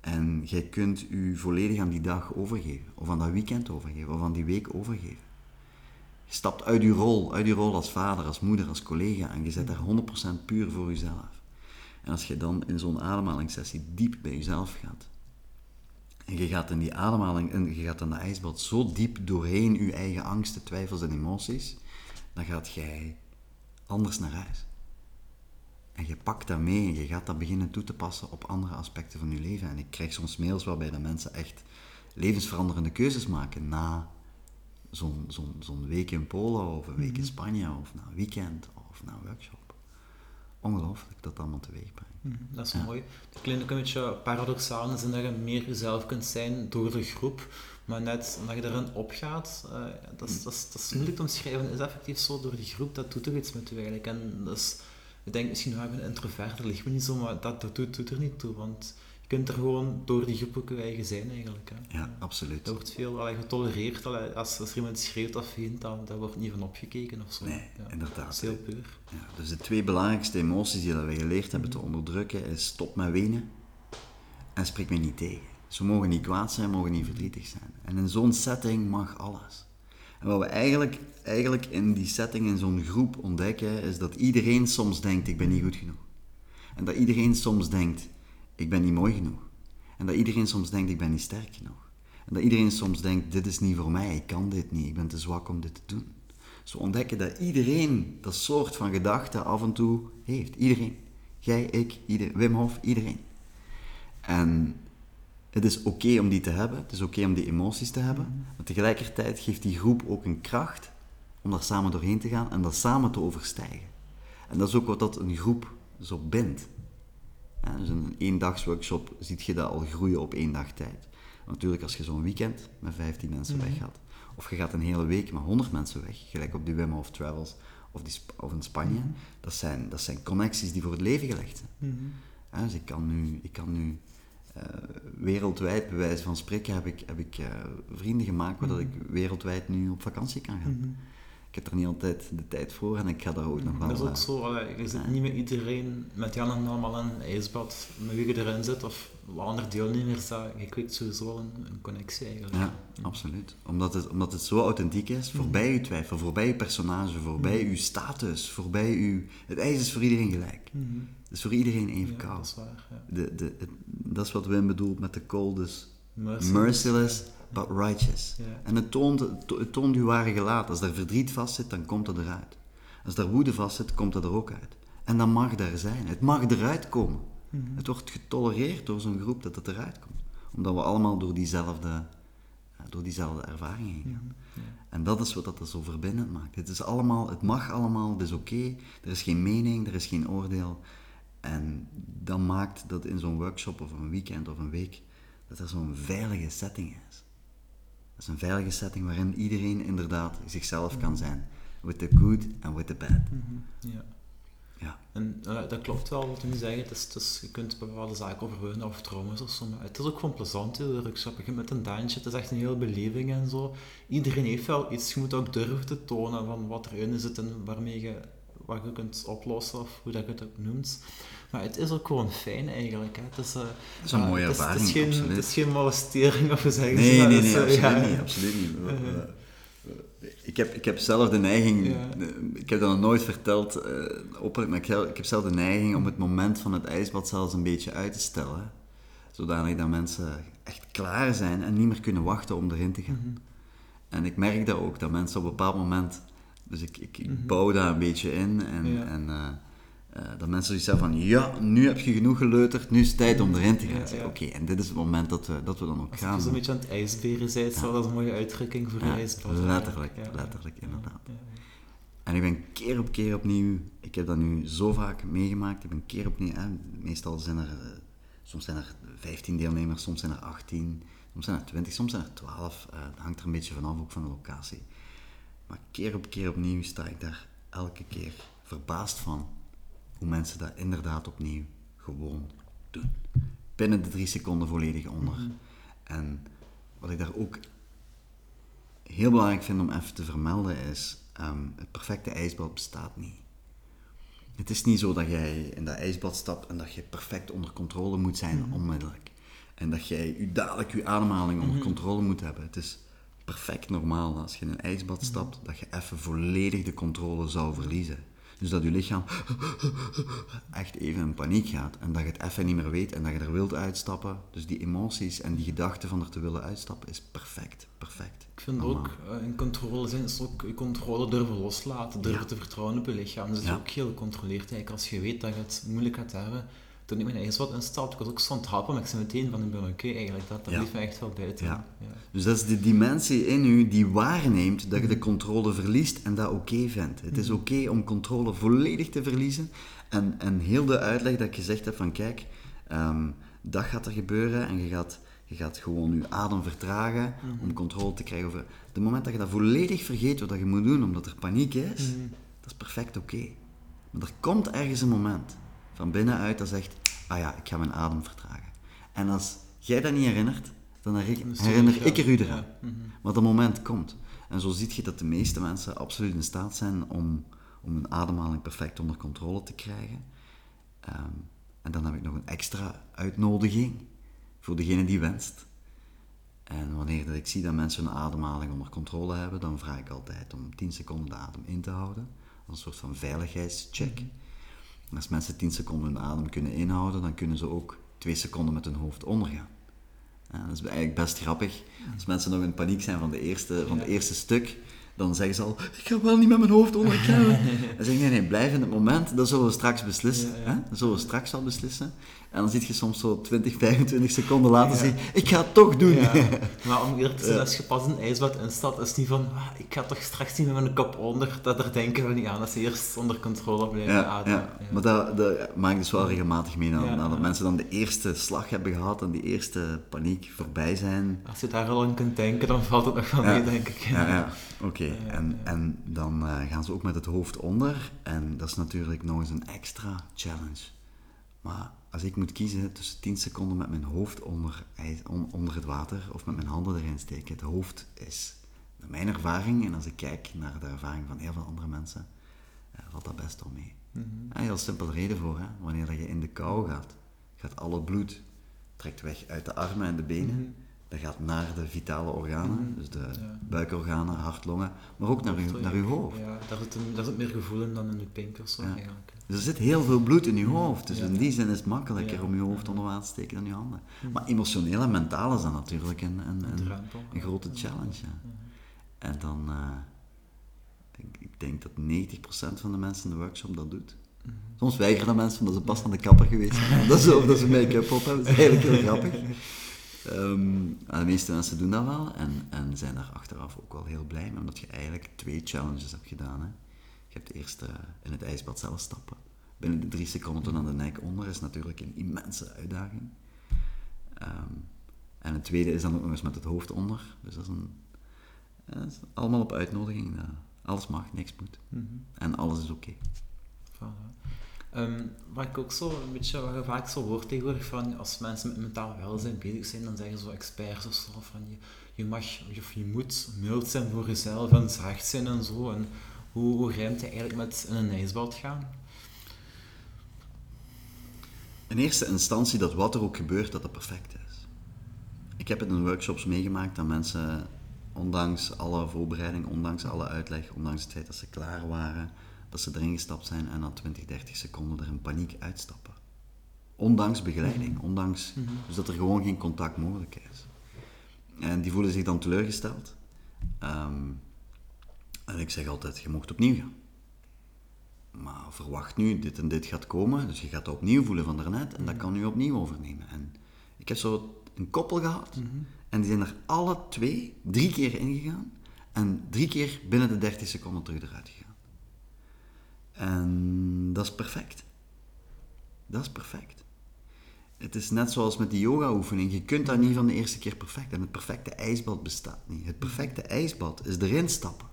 En jij kunt je volledig aan die dag overgeven. Of aan dat weekend overgeven. Of aan die week overgeven. Je stapt uit je rol, uit je rol als vader, als moeder, als collega en je zet daar 100% puur voor jezelf. En als je dan in zo'n ademhalingssessie diep bij jezelf gaat, en je gaat in die ademhaling, en je gaat in de ijsbad zo diep doorheen je eigen angsten, twijfels en emoties, dan gaat jij anders naar huis. En je pakt dat mee en je gaat dat beginnen toe te passen op andere aspecten van je leven. En ik krijg soms mails waarbij de mensen echt levensveranderende keuzes maken na zo'n zo'n zo'n week in Polen of een week in mhm. Spanje of na een weekend of na een workshop. ongelooflijk dat allemaal teweeg brengt. Mhm, dat is mooi. Het klinkt een beetje paradoxaal in zin dat je meer jezelf kunt zijn door de groep, maar net omdat je erin opgaat, uh, dat, is, dat, is, dat is moeilijk te omschrijven, is effectief zo door die groep, dat doet toch iets met je eigenlijk. En dus, ik denk misschien, nou, ik ben introvert, dat ligt me niet zo, maar dat, dat doet, doet er niet toe, want je kunt er gewoon door die groep ook je eigen zijn eigenlijk. Hè. Ja, absoluut. Dat wordt veel allee, getolereerd. Allee, als, als er iemand schreeuwt of vindt, dan daar wordt niet van opgekeken of zo. Nee, inderdaad. Dat is heel puur. Ja, dus de twee belangrijkste emoties die we geleerd hebben te onderdrukken is stop met wenen en spreek me niet tegen. Ze mogen niet kwaad zijn, mogen niet verdrietig zijn. En in zo'n setting mag alles. En wat we eigenlijk, eigenlijk in die setting, in zo'n groep ontdekken, is dat iedereen soms denkt, ik ben niet goed genoeg. En dat iedereen soms denkt, ik ben niet mooi genoeg. En dat iedereen soms denkt, ik ben niet sterk genoeg. En dat iedereen soms denkt, dit is niet voor mij, ik kan dit niet, ik ben te zwak om dit te doen. Zo ontdekken dat iedereen dat soort van gedachten af en toe heeft. Iedereen. Jij, ik, ieder, Wim Hof, iedereen. En het is oké om die te hebben, het is oké om die emoties te hebben, mhm. maar tegelijkertijd geeft die groep ook een kracht om daar samen doorheen te gaan en dat samen te overstijgen. En dat is ook wat dat een groep zo bindt. Ja, dus een eendagsworkshop ziet je dat al groeien op één dag tijd. Natuurlijk, als je zo'n weekend met 15 mensen mm weggaat, of je gaat een hele week met 100 mensen weg, gelijk op die Wim Hof Travels of, die, of in Spanje, mhm. dat, zijn, dat zijn connecties die voor het leven gelegd zijn. Mhm. dus ik kan nu, ik kan nu wereldwijd, bij wijze van spreken, heb ik, heb ik uh, vrienden gemaakt waar dat ik wereldwijd nu op vakantie kan gaan. Ik heb er niet altijd de tijd voor en ik ga daar ook nog wel... Dat is ook zo, allee, je zit niet met iedereen, met Jan en allemaal in een ijsbad, met wie je erin zit, of wat andere deelnemers, dat, je kweekt sowieso een, een connectie eigenlijk. Ja, absoluut. Omdat het, omdat het zo authentiek is, voorbij je twijfel, voorbij je personage, voorbij je status, voorbij je... Het ijs is voor iedereen gelijk. Het is voor iedereen even koud. dat is waar, ja. de, de, dat is wat Wim bedoelt met de cold, dus merciless, merciless but righteous. En het toont, het toont uw ware gelaat. Als er verdriet vast zit, dan komt het eruit. Als er woede vast zit, komt het er ook uit. En dat mag daar zijn. Het mag eruit komen. Mhm. Het wordt getolereerd door zo'n groep dat het eruit komt. Omdat we allemaal door diezelfde, door diezelfde ervaring heen gaan. En dat is wat dat zo verbindend maakt. Het, is allemaal, het mag allemaal, het is oké. Er is geen mening, er is geen oordeel. En dat maakt dat in zo'n workshop of een weekend of een week, dat er zo'n veilige setting is. Dat is een veilige setting waarin iedereen inderdaad zichzelf kan mhm. zijn. With the good and with the bad. Mhm, ja. Ja. En uh, dat klopt wel wat je nu zegt. Het is, je kunt bepaalde zaken overwinnen of trauma's of zo. Maar het is ook gewoon plezant, de workshop. Je met een dansje, het is echt een hele beleving en zo. Iedereen heeft wel iets. Je moet ook durven te tonen van wat erin zit en waarmee je, wat je kunt oplossen of hoe dat je het ook noemt. Maar het is ook gewoon fijn eigenlijk. Hè. Het, is, uh, het is een mooie ervaring, het is, geen, absoluut. Het is geen molestering of we zeggen Nee, nee, nee, nee, absoluut, ja. niet, absoluut niet. Ik heb, ik heb zelf de neiging, ja. ik heb dat nog nooit verteld openlijk, maar ik heb, ik heb zelf de neiging om het moment van het ijsbad zelfs een beetje uit te stellen. Zodanig dat mensen echt klaar zijn en niet meer kunnen wachten om erin te gaan. Mm -hmm. En ik merk dat ook, dat mensen op een bepaald moment, dus ik, ik, ik mm -hmm. bouw daar een beetje in en, ja. en uh, uh, dat mensen zeggen van, ja, nu heb je genoeg geleuterd, nu is het tijd om erin te gaan. Ja, ja. Oké, okay, en dit is het moment dat we, dat we dan ook Als gaan. Als je zo'n beetje aan het ijsberen bent, ja. dat is een mooie uitdrukking voor ja, ijsbad. Letterlijk, letterlijk, inderdaad. En ik ben keer op keer opnieuw, ik heb dat nu zo vaak meegemaakt, ik ben keer opnieuw, hè, meestal zijn er, soms zijn er 15 deelnemers, soms zijn er 18, soms zijn er 20, soms zijn er 12. Uh, dat hangt er een beetje vanaf, ook van de locatie. Maar keer op keer opnieuw sta ik daar elke keer verbaasd van hoe mensen dat inderdaad opnieuw gewoon doen. Binnen de drie seconden volledig onder. Mm -hmm. En wat ik daar ook heel belangrijk vind om even te vermelden is, um, het perfecte ijsbad bestaat niet. Het is niet zo dat jij in dat ijsbad stapt en dat je perfect onder controle moet zijn mm -hmm. onmiddellijk. En dat jij u dadelijk je ademhaling onder mm -hmm. controle moet hebben. Het is perfect normaal als je in een ijsbad stapt, dat je even volledig de controle zou verliezen. Dus dat je lichaam echt even in paniek gaat en dat je het even niet meer weet en dat je er wilt uitstappen. Dus die emoties en die gedachten van er te willen uitstappen is perfect, perfect. Ik vind ook uh, in controle zijn is ook je controle durven loslaten, durven ja. te vertrouwen op je lichaam. Dus dat is ja. ook heel gecontroleerd eigenlijk. Als je weet dat je het moeilijk gaat hebben, toen ik mijn ijsbad instapte, ik was ook zo aan het maar ik zei meteen van, ik ben oké eigenlijk, dat, dat Ja. me echt wel buiten. Ja. Ja. Dus dat is de dimensie in u die waarneemt dat je de controle verliest en dat oké vindt. Het is oké om controle volledig te verliezen. En, en heel de uitleg dat ik gezegd heb van kijk, ehm, dat gaat er gebeuren en je gaat, je gaat gewoon je adem vertragen om controle te krijgen over... De moment dat je dat volledig vergeet wat je moet doen omdat er paniek is, dat is perfect oké. Maar er komt ergens een moment van binnenuit dat zegt, ah ja, ik ga mijn adem vertragen. En als jij dat niet herinnert, dan herinner, ik er u eraan. Mhm. Maar dat moment komt. En zo zie je dat de meeste mensen absoluut in staat zijn om, om hun ademhaling perfect onder controle te krijgen. Ehm, en dan heb ik nog een extra uitnodiging voor degene die wenst. En wanneer dat ik zie dat mensen hun ademhaling onder controle hebben, dan vraag ik altijd om 10 seconden de adem in te houden. Als een soort van veiligheidscheck. En als mensen 10 seconden hun adem kunnen inhouden, dan kunnen ze ook 2 seconden met hun hoofd ondergaan. Ja, dat is eigenlijk best grappig. Als mensen nog in paniek zijn van, de eerste, van het eerste stuk, dan zeggen ze al, ik ga wel niet met mijn hoofd ondergaan. dan zeg ik, nee, nee, blijf in het moment, dat zullen we straks beslissen. Ja. Hè? Dat zullen we straks al beslissen. En dan zie je soms zo 20, 25 seconden later, zie je, ik ga het toch doen. Ja, maar om eerlijk te zijn, als je pas een ijsbad instapt, is het niet van, ah, ik ga toch straks niet met mijn kop onder, dat er denken we niet aan, dat ze eerst onder controle blijven Ja, ademen. ja. maar dat, dat maak ik dus wel regelmatig mee, Ja, nadat ja. mensen dan de eerste slag hebben gehad en die eerste paniek voorbij zijn. Als je daar al aan kunt denken, dan valt het nog wel Ja. mee, denk ik. Ja, ja. oké. En, en dan eh, gaan ze ook met het hoofd onder. En dat is natuurlijk nog eens een extra challenge. Maar als ik moet kiezen tussen 10 seconden met mijn hoofd onder, onder het water of met mijn handen erin steken, het hoofd is, naar mijn ervaring, en als ik kijk naar de ervaring van heel veel andere mensen, eh, valt dat best wel mee. Een heel simpele reden voor, hè. wanneer dat je in de kou gaat, gaat al het bloed trekt weg uit de armen en de benen. Dat gaat naar de vitale organen, dus de Ja. buikorganen, hart, longen, maar ook naar uw, naar uw hoofd. Ja, daar zit, een, daar zit meer gevoel in dan in je pinkers. zo, Ja. eigenlijk. Dus er zit heel veel bloed in je hoofd, dus Ja. in die zin is het makkelijker Ja. om je hoofd onder water te steken dan je handen. Maar emotioneel en mentaal is dat natuurlijk een, een, Een een, grote challenge. Ja. En dan, eh, ik, ik denk dat 90% van de mensen in de workshop dat doet. Soms weigeren mensen omdat ze pas aan de kapper geweest zijn. Omdat ze, omdat ze make-up op hebben. Dat is eigenlijk heel grappig. Maar de meeste mensen doen dat wel en, en zijn daar achteraf ook wel heel blij mee, omdat je eigenlijk twee challenges hebt gedaan. Hè. Je hebt eerst eh, in het ijsbad zelf stappen. Binnen de drie seconden aan de nek onder is natuurlijk een immense uitdaging. Ehm, en het tweede is dan ook nog eens met het hoofd onder. Dus dat is, een, dat is allemaal op uitnodiging. eh, alles mag, niks moet. Mhm. En alles is oké. Voilà. Ehm, wat ik ook zo een beetje wat je vaak zo hoort tegenwoordig van als mensen met mentaal welzijn bezig zijn, dan zeggen zo experts of zo van je, je mag of je moet mild zijn voor jezelf en zacht zijn en zo. En hoe, hoe rijmt je eigenlijk met in een ijsbad gaan? In eerste instantie dat wat er ook gebeurt, dat het perfect is. Ik heb het in workshops meegemaakt dat mensen, ondanks alle voorbereiding, ondanks alle uitleg, ondanks het feit dat ze klaar waren, dat ze erin gestapt zijn en na 20, 30 seconden er in paniek uitstappen. Ondanks begeleiding, ondanks dus dat er gewoon geen contact mogelijk is. En die voelen zich dan teleurgesteld. Ehm, en ik zeg altijd, je mocht opnieuw gaan. Maar verwacht nu, dit en dit gaat komen, dus je gaat dat opnieuw voelen van daarnet en dat kan u opnieuw overnemen. En ik heb zo een koppel gehad en die zijn er alle twee drie keer ingegaan en drie keer binnen de 30 seconden terug eruit gegaan. En dat is perfect. Dat is perfect. Het is net zoals met die yoga-oefening. Je kunt dat niet van de eerste keer perfect. En het perfecte ijsbad bestaat niet. Het perfecte ijsbad is erin stappen.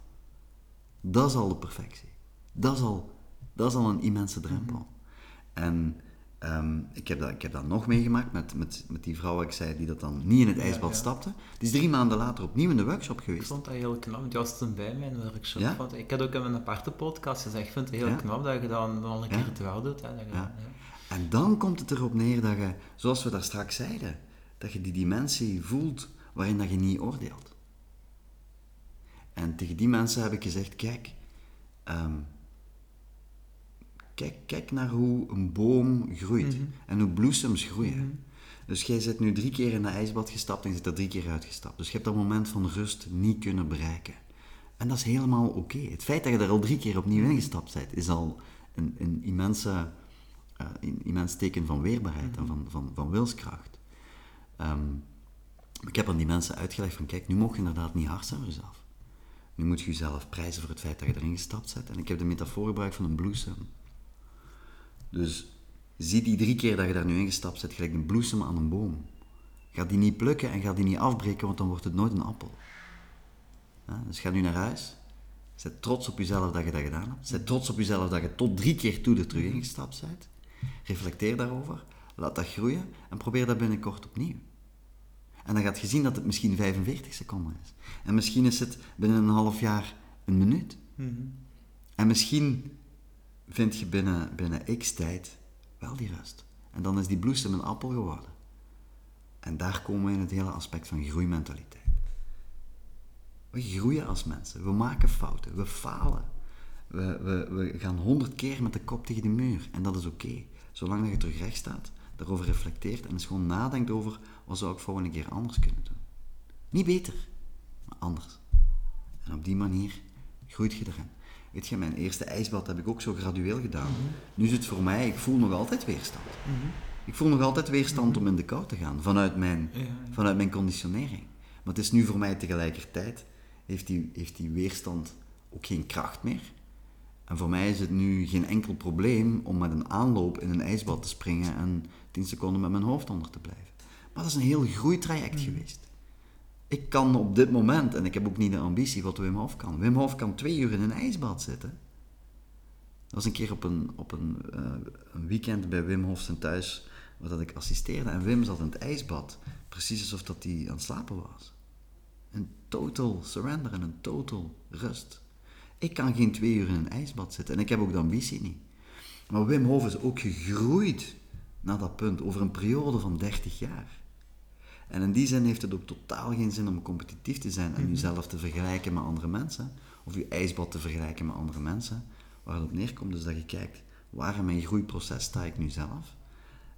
Dat is al de perfectie. Dat is al, dat is al een immense drempel. En ehm, ik, heb dat, ik heb dat nog meegemaakt met, met, met die vrouw, ik zei, die dat dan niet in het ijsbad ja. stapte. Die is drie maanden later opnieuw in de workshop Ik geweest. vond dat heel knap. Die was toen bij mij in de workshop. Ja? Want ik had ook in mijn aparte podcast gezegd, ik vind het heel knap dat je dan, al een keer het wel doet. Hè, dat je. En dan komt het erop neer dat je, zoals we daar straks zeiden, dat je die dimensie voelt waarin dat je niet oordeelt. En tegen die mensen heb ik gezegd, kijk, ehm, kijk, kijk naar hoe een boom groeit en hoe bloesems groeien. Dus jij zit nu drie keer in dat ijsbad gestapt en je zit er drie keer uitgestapt. Dus je hebt dat moment van rust niet kunnen bereiken. En dat is helemaal oké. Het feit dat je er al drie keer opnieuw ingestapt bent, is al een, een immense uh, een immens teken van weerbaarheid en van, van, van wilskracht. Ehm, ik heb aan die mensen uitgelegd van, kijk, nu mocht je inderdaad niet hard zijn voor jezelf. Nu moet je jezelf prijzen voor het feit dat je erin gestapt bent. En ik heb de metafoor gebruikt van een bloesem. Dus zie die drie keer dat je daar nu ingestapt bent, gelijk een bloesem aan een boom. Ga die niet plukken en ga die niet afbreken, want dan wordt het nooit een appel. Dus ga nu naar huis. Zet trots op jezelf dat je dat gedaan hebt. Zet trots op jezelf dat je tot drie keer toe er terug ingestapt bent. Reflecteer daarover. Laat dat groeien en probeer dat binnenkort opnieuw. En dan gaat je zien dat het misschien 45 seconden is. En misschien is het binnen een half jaar een minuut. Mhm. En misschien vind je binnen, binnen x tijd wel die rust. En dan is die bloesem een appel geworden. En daar komen we in het hele aspect van groeimentaliteit. We groeien als mensen. We maken fouten. We falen. We, we, we gaan honderd keer met de kop tegen de muur. En dat is oké. Zolang dat je terug recht staat, daarover reflecteert en eens gewoon nadenkt over wat zou ik volgende keer anders kunnen doen. Niet beter, maar anders. En op die manier groeit je erin. Weet je, mijn eerste ijsbad heb ik ook zo gradueel gedaan. Mhm. Nu is het voor mij, ik voel nog altijd weerstand. Mhm. Ik voel nog altijd weerstand om in de kou te gaan, vanuit mijn, vanuit mijn conditionering. Maar het is nu voor mij tegelijkertijd, heeft die, heeft die weerstand ook geen kracht meer. En voor mij is het nu geen enkel probleem om met een aanloop in een ijsbad te springen en 10 seconden met mijn hoofd onder te blijven. Maar dat is een heel groeitraject geweest. Ik kan op dit moment, en ik heb ook niet de ambitie wat Wim Hof kan. Wim Hof kan twee uur in een ijsbad zitten. Dat was een keer op een, op een, uh, een weekend bij Wim Hof zijn thuis, waar dat ik assisteerde. En Wim zat in het ijsbad, precies alsof dat hij aan het slapen was. Een total surrender en een total rust. Ik kan geen twee uur in een ijsbad zitten en ik heb ook de ambitie niet. Maar Wim Hof is ook gegroeid naar dat punt over een periode van 30 jaar. En in die zin heeft het ook totaal geen zin om competitief te zijn en mhm. jezelf te vergelijken met andere mensen, of je ijsbad te vergelijken met andere mensen. Waar het op neerkomt is dat je kijkt, waar in mijn groeiproces sta ik nu zelf?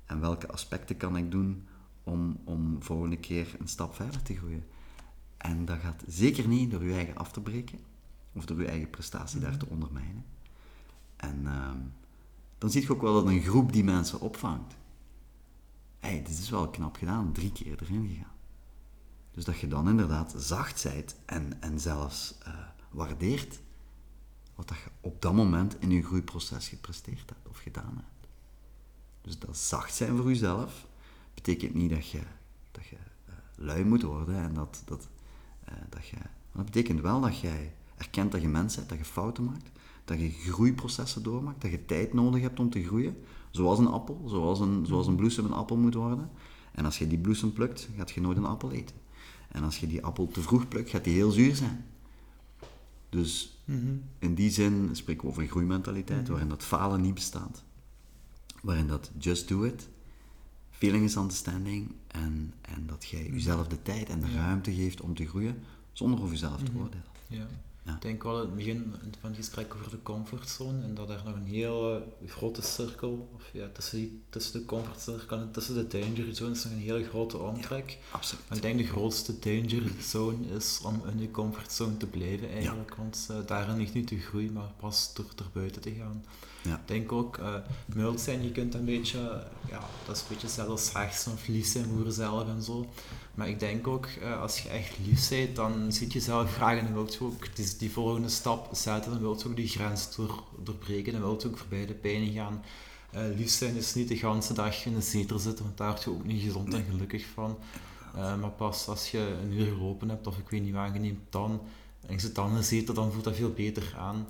En welke aspecten kan ik doen om, om volgende keer een stap verder te groeien? En dat gaat zeker niet door je eigen af te breken, of door je eigen prestatie daar mhm. te ondermijnen. En ehm, dan zie je ook wel dat een groep die mensen opvangt hey, dit is wel knap gedaan, drie keer erin gegaan. Dus dat je dan inderdaad zacht zijt en, en zelfs uh, waardeert wat dat je op dat moment in je groeiproces gepresteerd hebt of gedaan hebt. Dus dat zacht zijn voor jezelf betekent niet dat je, dat je uh, lui moet worden en dat, dat, uh, dat je... dat betekent wel dat jij erkent dat je mens bent, dat je fouten maakt, dat je groeiprocessen doormaakt, dat je tijd nodig hebt om te groeien, Zoals een appel, zoals een, zoals een bloesem een appel moet worden. En als je die bloesem plukt, gaat je nooit een appel eten. En als je die appel te vroeg plukt, gaat die heel zuur zijn. Dus mhm. in die zin spreken we over een groeimentaliteit, mhm. waarin dat falen niet bestaat. Waarin dat just do it, feeling is understanding, en, en dat jij mhm. jezelf de tijd en de ruimte geeft om te groeien, zonder over jezelf te oordelen. Ja. Ik denk wel het begin van het gesprek over de comfortzone en dat er nog een hele grote cirkel, of ja, tussen, die, tussen de comfortzone en tussen de danger zone is nog een hele grote omtrek. absoluut. Maar ik denk de grootste danger zone is om in je comfortzone te blijven eigenlijk, want uh, daarin ligt niet de groei, maar pas door er buiten te gaan. Ja. Ik denk ook, uh, mild zijn, je kunt een beetje, ja, dat is een beetje zelfs rechts of lief zijn voor jezelf en zo. Maar ik denk ook, uh, als je echt lief bent, dan zit je zelf graag en wilt je ook die, die volgende stap zetten, dan wilt je ook die grens door, doorbreken, dan wilt ook voorbij de pijn gaan. Uh, lief zijn is niet de hele dag in de zetel zitten, want daar word je ook niet gezond en gelukkig van. maar pas als je een uur gelopen hebt, of ik weet niet waar je neemt dan, en je zit dan in de zetel, dan voelt dat veel beter aan.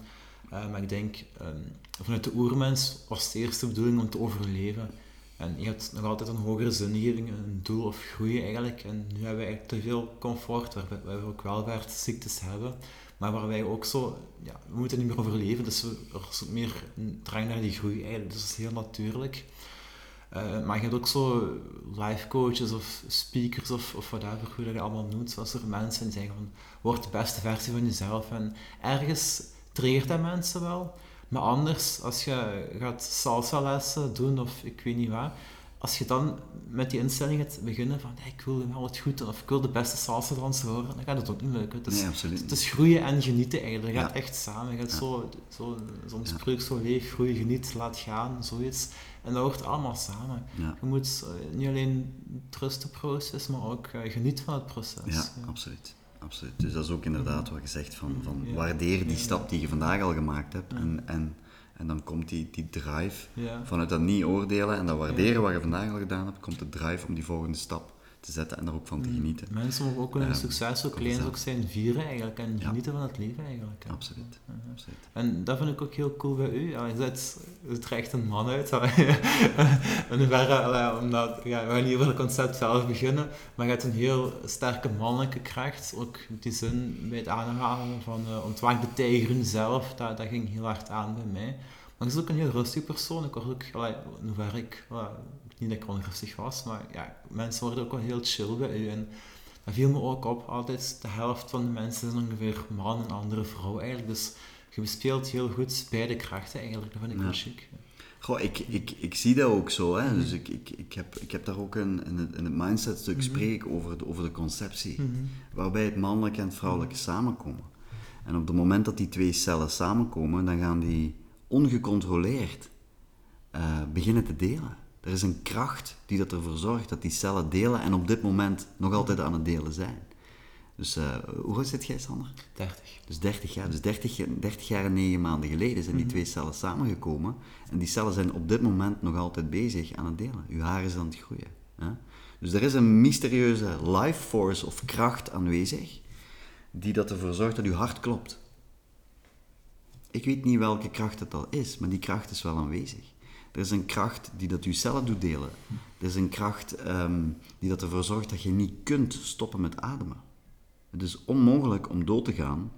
Maar ik denk, um, vanuit de oermens was het eerste bedoeling om te overleven. En je hebt nog altijd een hogere zingeving, een doel of groei eigenlijk. En nu hebben we eigenlijk te veel comfort, waar we, waar we ook welvaartsziektes hebben. Maar waar wij ook zo, ja, we moeten niet meer overleven, dus er is ook meer een drang naar die groei eigenlijk. Dus dat is heel natuurlijk. Uh, maar je hebt ook zo life coaches of speakers of, of whatever, hoe dat allemaal noemt, zoals er mensen die zeggen van, word de beste versie van jezelf. En ergens triggert dat mensen wel. Maar anders, als je gaat salsa lessen doen of ik weet niet wat, als je dan met die instelling gaat beginnen van hey, ik wil wel het goed of ik wil de beste salsa danser horen, dan gaat het ook niet lukken. Het is, Nee, absoluut het is groeien en genieten eigenlijk. Dat gaat Ja. echt samen. Je gaat Ja. zo, zo, zo'n Ja. spreuk zo leef, groei, geniet, laat gaan, zoiets. En dat hoort allemaal samen. Je moet eh, niet alleen trusten proces, maar ook eh, geniet van het proces. Ja. absoluut. Absoluut. Dus dat is ook inderdaad wat je zegt van, van Ja. waardeer die stap die je vandaag al gemaakt hebt. En, en, en dan komt die, die drive vanuit dat niet oordelen en dat waarderen wat je vandaag al gedaan hebt, komt de drive om die volgende stap te zetten en daar ook van te genieten. Mensen mogen ook hun Ehm, succes, zo kom klein ook zijn, vieren eigenlijk en Ja. genieten van het leven eigenlijk. hè. Absoluut. Ja. absoluut. En dat vind ik ook heel cool bij u. Ja, je zet, je trekt een man uit. In hoeverre, allee, omdat, ja, we gaan niet over het concept zelf beginnen, maar je hebt een heel sterke mannelijke kracht. Ook in die zin bij het aanhalen van uh, ontwaak de tijger zelf, dat, dat ging heel hard aan bij mij. Maar je is ook een heel rustig persoon. Ik word ook, in hoeverre ik, allee, niet dat ik onrustig was, maar ja, mensen worden ook wel heel chill bij u. En dat viel me ook op, altijd de helft van de mensen is ongeveer man en andere vrouw eigenlijk. Dus je bespeelt heel goed beide krachten eigenlijk. Dat vind ik Ja. wel chic. Goh, ik, ik, ik zie dat ook zo. Hè. Dus ik, ik, ik, heb, ik heb daar ook een, in, het, in het mindset stuk Mhm. spreek over, de, over de conceptie. Mhm. Waarbij het mannelijke en het vrouwelijke samenkomen. En op het moment dat die twee cellen samenkomen, dan gaan die ongecontroleerd eh, beginnen te delen. Er is een kracht die dat ervoor zorgt dat die cellen delen en op dit moment nog altijd aan het delen zijn. Dus eh, hoe oud zit jij, Sander? 30. Dus 30 jaar. Dus 30, jaar- 30 jaar en 9 maanden geleden zijn die twee cellen samengekomen. En die cellen zijn op dit moment nog altijd bezig aan het delen. Uw haar is aan het groeien. Hè? Dus er is een mysterieuze life force of kracht aanwezig, die dat ervoor zorgt dat uw hart klopt. Ik weet niet welke kracht het al is, maar die kracht is wel aanwezig. Er is een kracht die dat uw cellen doet delen. Er is een kracht ehm, die dat ervoor zorgt dat je niet kunt stoppen met ademen. Het is onmogelijk om dood te gaan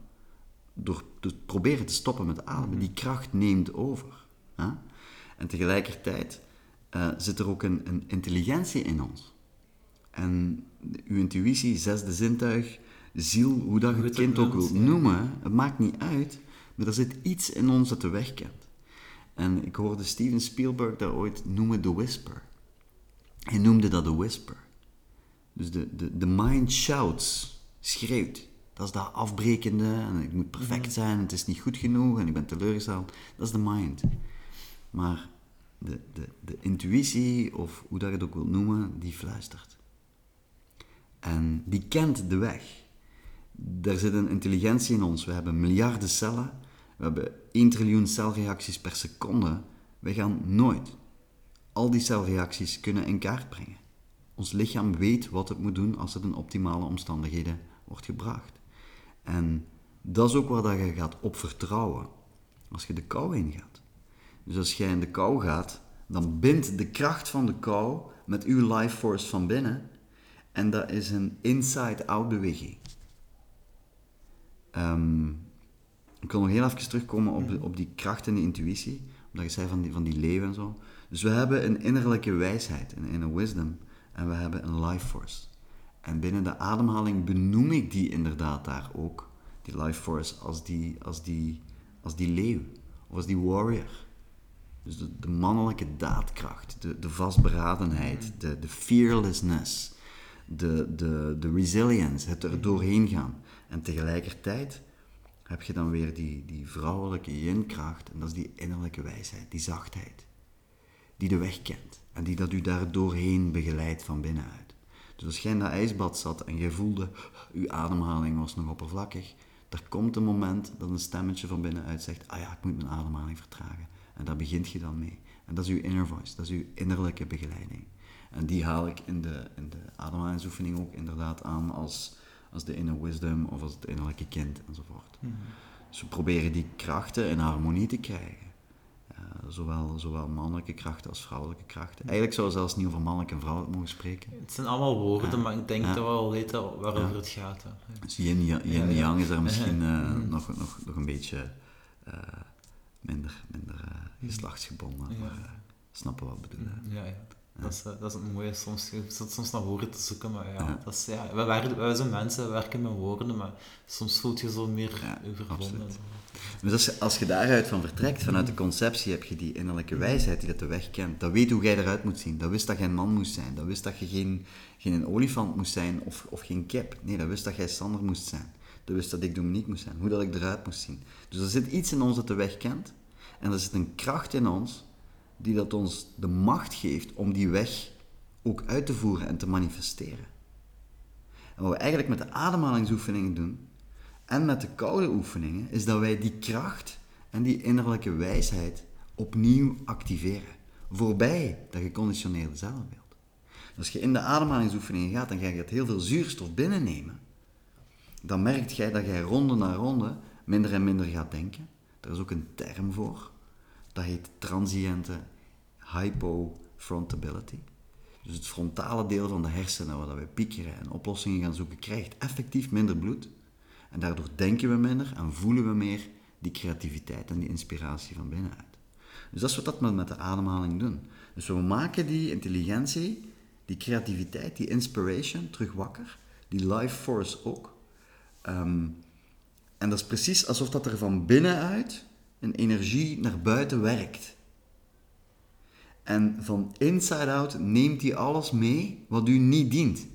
door te proberen te stoppen met ademen. Die kracht neemt over. Hè? En tegelijkertijd eh, zit er ook een, een intelligentie in ons. En uw intuïtie, zesde zintuig, ziel, hoe dat je het kind ook wilt noemen, het maakt niet uit, maar er zit iets in ons dat de weg kent. En ik hoorde Steven Spielberg daar ooit noemen de whisper. Hij noemde dat de whisper. Dus de, de, de mind shouts, schreeuwt. Dat is dat afbrekende en ik moet perfect zijn en het is niet goed genoeg en ik ben teleurgesteld. Dat is de mind. Maar de, de, de intuïtie, of hoe dat je het ook wilt noemen, die fluistert. En die kent de weg. Er zit een intelligentie in ons. We hebben miljarden cellen. We hebben 1 triljoen celreacties per seconde. We gaan nooit al die celreacties kunnen in kaart brengen. Ons lichaam weet wat het moet doen als het in optimale omstandigheden wordt gebracht. En dat is ook waar dat je gaat op vertrouwen als je de kou ingaat. Dus als jij in de kou gaat, dan bindt de kracht van de kou met uw life force van binnen. En dat is een inside-out beweging. Ehm, ik wil nog heel even terugkomen op, de- op die kracht en die intuïtie. Omdat je zei van die, van die leeuw en zo. Dus we hebben een innerlijke wijsheid, een inner wisdom. En we hebben een life force. En binnen de ademhaling benoem ik die inderdaad daar ook. Die life force als die, als die, als die leeuw. Of als die warrior. Dus de, de mannelijke daadkracht, de, de vastberadenheid, de, de fearlessness, de, de, de resilience, het er doorheen gaan. En tegelijkertijd heb je dan weer die, die vrouwelijke yin-kracht, en dat is die innerlijke wijsheid, die zachtheid, die de weg kent en die dat u daar doorheen begeleidt van binnenuit. Dus als jij in dat ijsbad zat en je voelde, uw ademhaling was nog oppervlakkig, er komt een moment dat een stemmetje van binnenuit zegt, ah ja, ik moet mijn ademhaling vertragen. En daar begint je dan mee. En dat is uw inner voice, dat is uw innerlijke begeleiding. En die haal ik in de, in de ademhalingsoefening ook inderdaad aan als, als de inner wisdom of als het innerlijke kind enzovoort. Dus we proberen die krachten in harmonie te krijgen. Eh, zowel, zowel mannelijke krachten als vrouwelijke krachten. Eigenlijk zou zelfs niet over mannelijk en vrouwelijk mogen spreken. Het zijn allemaal woorden, Ja. maar ik denk Ja. dat we al weten waarover het gaat. hè. Dus yin, yang, yin, Ja, ja. yang is daar misschien eh, Mhm. nog, nog, nog een beetje eh, minder, minder eh, geslachtsgebonden. Maar snappen wat we bedoelen. Ja, ja. Dat, is, dat is het mooie. Soms, je zit soms naar woorden te zoeken, maar ja, Dat is, ja we, werken, wij zijn mensen, we werken met woorden, maar soms voelt je zo meer ja. Dus als, als je daaruit van vertrekt, vanuit de conceptie, heb je die innerlijke wijsheid die dat de weg kent. Dat weet hoe jij eruit moet zien. Dat wist dat je een man moest zijn. Dat wist dat je geen, geen olifant moest zijn of, of geen kip. Nee, dat wist dat jij Sander moest zijn. Dat wist dat ik Dominique moest zijn. Hoe dat ik eruit moest zien. Dus er zit iets in ons dat de weg kent. En er zit een kracht in ons die dat ons de macht geeft om die weg ook uit te voeren en te manifesteren. En wat we eigenlijk met de ademhalingsoefeningen doen, en met de koude oefeningen, is dat wij die kracht en die innerlijke wijsheid opnieuw activeren. Voorbij dat geconditioneerde zelfbeeld. Als je in de ademhalingsoefeningen gaat, ga je heel veel zuurstof binnennemen. Dan merkt jij dat jij ronde na ronde minder en minder gaat denken. Er is ook een term voor. Dat heet transiënte hypofrontability. Dus het frontale deel van de hersenen, waar wij piekeren en oplossingen gaan zoeken, krijgt effectief minder bloed. En daardoor denken we minder en voelen we meer die creativiteit en die inspiratie van binnenuit. Dus dat is wat we met de ademhaling doen. Dus we maken die intelligentie, die creativiteit, die inspiration terug wakker. Die life force ook. Ehm, en dat is precies alsof dat er van binnenuit een energie naar buiten werkt. En van inside out neemt hij alles mee wat u niet dient.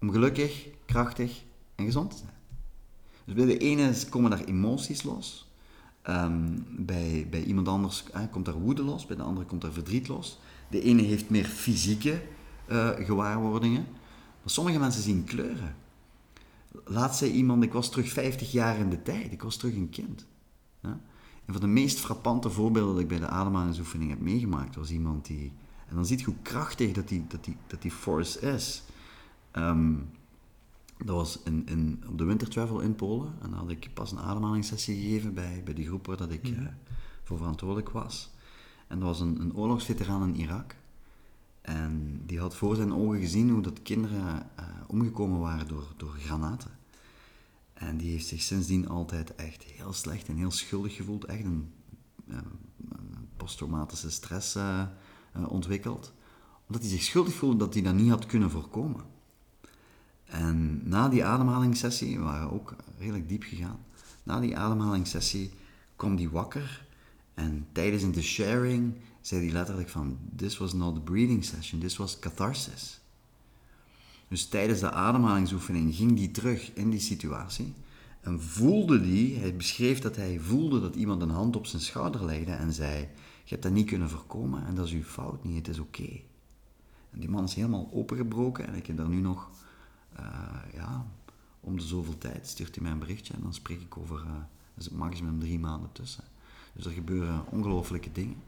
Om gelukkig, krachtig en gezond te zijn. Dus bij de ene komen daar emoties los. Ehm, bij, bij iemand anders komt daar woede los. Bij de andere komt daar verdriet los. De ene heeft meer fysieke uh, gewaarwordingen. Maar sommige mensen zien kleuren. Laat zei iemand, ik was terug 50 jaar in de tijd. Ik was terug een kind. Ja? Een van de meest frappante voorbeelden dat ik bij de ademhalingsoefening heb meegemaakt, was iemand die... En dan ziet je hoe krachtig dat die, dat die, dat die force is. Ehm, dat was in, in, op de wintertravel in Polen. En dan had ik pas een ademhalingssessie gegeven bij, bij die groep waar dat ik mhm. eh, voor verantwoordelijk was. En dat was een, een oorlogsveteraan in Irak. En die had voor zijn ogen gezien hoe dat kinderen uh, omgekomen waren door, door granaten. En die heeft zich sindsdien altijd echt heel slecht en heel schuldig gevoeld. Echt een, posttraumatische stress uh, ontwikkeld. Omdat hij zich schuldig voelde dat hij dat niet had kunnen voorkomen. En na die ademhalingssessie, we waren ook redelijk diep gegaan, na die ademhalingssessie kwam die wakker en tijdens de sharing zei hij letterlijk van, this was not a breathing session, this was catharsis. Dus tijdens de ademhalingsoefening ging die terug in die situatie en voelde die, hij beschreef dat hij voelde dat iemand een hand op zijn schouder legde en zei, je hebt dat niet kunnen voorkomen en dat is uw fout niet, het is oké. En die man is helemaal opengebroken en ik heb daar nu nog uh, ja, om de zoveel tijd stuurt hij mij een berichtje en dan spreek ik over, uh, is het maximum drie maanden tussen. Dus er gebeuren ongelooflijke dingen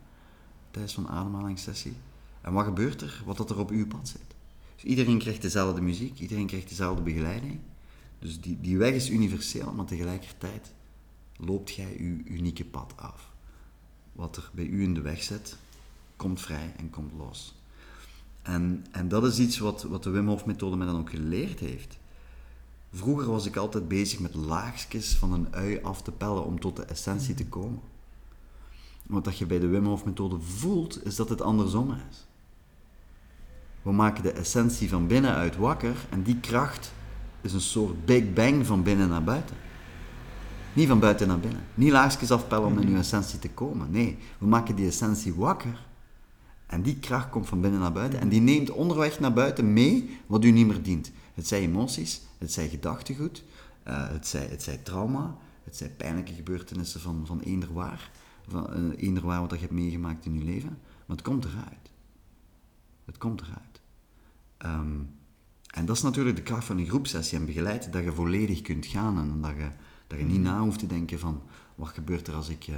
tijdens zo'n ademhalingssessie. En wat gebeurt er? Wat dat er op uw pad zit. Iedereen krijgt dezelfde muziek, iedereen krijgt dezelfde begeleiding. Dus die, die weg is universeel, maar tegelijkertijd loopt jij uw unieke pad af. Wat er bij u in de weg zit, komt vrij en komt los. En, en dat is iets wat, wat de Wim Hof methode mij dan ook geleerd heeft. Vroeger was ik altijd bezig met laagjes van een ui af te pellen om tot de essentie te komen. Wat dat je bij de Wim Hof methode voelt, is dat het andersom is. We maken de essentie van binnenuit wakker en die kracht is een soort big bang van binnen naar buiten. Niet van buiten naar binnen. Niet laagjes afpellen om in je essentie te komen. Nee, we maken die essentie wakker en die kracht komt van binnen naar buiten en die neemt onderweg naar buiten mee wat u niet meer dient. Het zijn emoties, het zijn gedachtegoed, uh, het, zij, het zij trauma, het zijn pijnlijke gebeurtenissen van, van eender waar, van uh, eender waar wat je hebt meegemaakt in je leven, maar het komt eruit. Het komt eruit. Um, en dat is natuurlijk de kracht van een groepsessie en begeleid, dat je volledig kunt gaan en dat je, dat je niet na hoeft te denken van wat gebeurt er als ik, uh,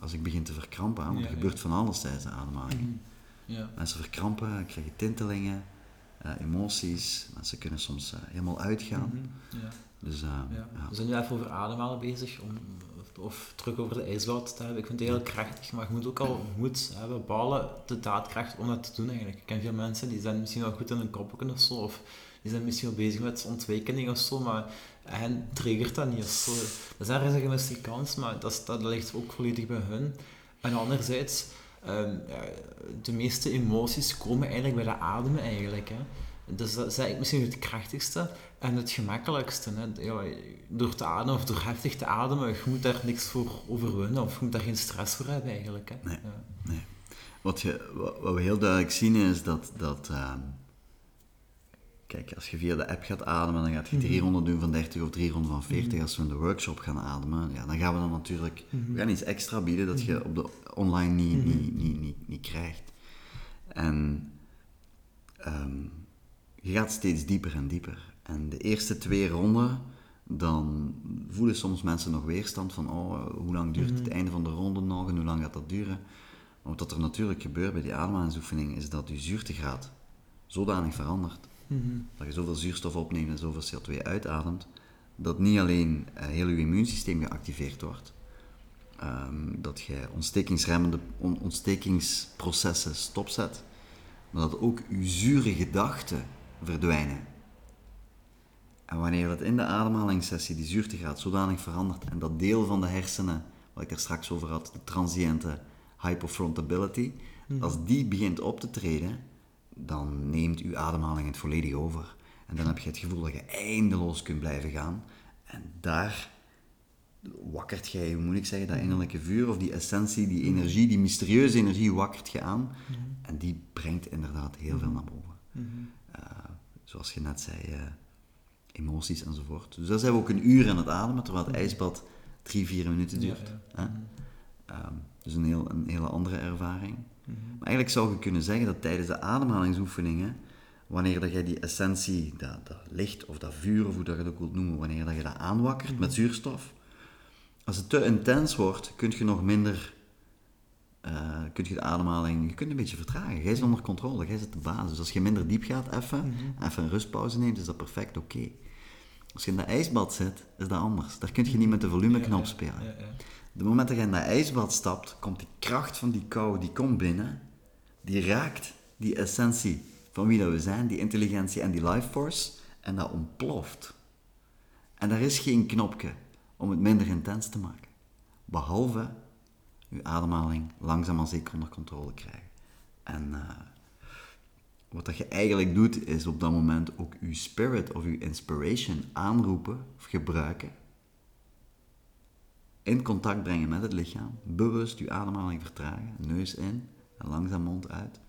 als ik begin te verkrampen, want er gebeurt van alles tijdens de ademhaling. Ja. Mensen verkrampen, krijgen tintelingen, uh, emoties. Mensen kunnen soms uh, helemaal uitgaan. Ja. Dus, uh, ja. We zijn nu even over ademhalen bezig, om, of, of terug over de ijswoud te hebben. Ik vind het heel krachtig, maar je moet ook al moed hebben, balen, de daadkracht om dat te doen eigenlijk. Ik ken veel mensen die zijn misschien wel goed in een koppen of zo, of die zijn misschien wel bezig met ontwijkening of zo, maar hen triggert dat niet. Zo. Dat is ergens een gemiste kans, maar dat, dat ligt ook volledig bij hun. En anderzijds ehm, de meeste emoties komen eigenlijk bij de ademen eigenlijk. Hè. Dus dat is eigenlijk misschien het krachtigste en het gemakkelijkste. Hè. Ja, door te ademen of door heftig te ademen, je moet daar niks voor overwinnen of je moet daar geen stress voor hebben eigenlijk. Hè. Nee, nee. Wat, je, wat, we heel duidelijk zien is dat, dat ehm, kijk, als je via de app gaat ademen, dan gaat je 300 mhm. doen van 30 of 300 van 40. Mhm. Als we in de workshop gaan ademen, ja, dan gaan we dan natuurlijk, we mhm. gaan iets extra bieden dat je op de online niet, niet, niet, niet, niet krijgt. En ehm, je gaat steeds dieper en dieper. En de eerste twee ronden, dan voelen soms mensen nog weerstand van, oh, hoe lang duurt het einde van de ronde nog en hoe lang gaat dat duren? Maar wat er natuurlijk gebeurt bij die ademhalingsoefening is dat je zuurtegraad zodanig verandert, mhm. dat je zoveel zuurstof opneemt en zoveel CO2 uitademt, dat niet alleen uh, heel je immuunsysteem geactiveerd wordt, um, dat je ontstekingsremmende ontstekingsprocessen stopzet, maar dat ook je zure gedachten verdwijnen. En wanneer dat in de ademhalingssessie die zuurtegraad zodanig verandert en dat deel van de hersenen, wat ik er straks over had, de transiënte hypofrontability, mm. als die begint op te treden, dan neemt uw ademhaling het volledig over. En dan heb je het gevoel dat je eindeloos kunt blijven gaan. En daar wakkert jij, hoe moet ik zeggen, dat innerlijke vuur of die essentie, die energie, die mysterieuze energie wakkert je aan. Mm-hmm. En die brengt inderdaad heel veel naar boven. Zoals je net zei, uh, emoties enzovoort. Dus daar zijn we ook een uur aan het ademen, terwijl het ijsbad drie, vier minuten duurt. Ja, Ehm, dus een, heel, een hele andere ervaring. Mhm. Maar eigenlijk zou je kunnen zeggen dat tijdens de ademhalingsoefeningen, wanneer dat jij die essentie, dat, dat licht of dat vuur, of hoe dat je dat wilt noemen, wanneer dat je dat aanwakkert met mhm. zuurstof, als het te intens wordt, kun je nog minder, uh, kun je de ademhaling, je kunt een beetje vertragen. Jij is onder controle, jij zit de basis. Dus als je minder diep gaat, even, mhm. even een rustpauze neemt, is dat perfect oké. Als je in de ijsbad zit, is dat anders. Daar kun je niet met de volumeknop spelen. Ja, ja, de moment dat je in dat ijsbad stapt, komt die kracht van die kou, die komt binnen, die raakt die essentie van wie dat we zijn, die intelligentie en die life force, en dat ontploft. En er is geen knopje om het minder intens te maken. Behalve je ademhaling langzaam maar zeker onder controle krijgen. En uh, wat dat je eigenlijk doet, is op dat moment ook je spirit of je inspiration aanroepen of gebruiken in contact brengen met het lichaam, bewust je ademhaling vertragen, neus in en langzaam mond uit.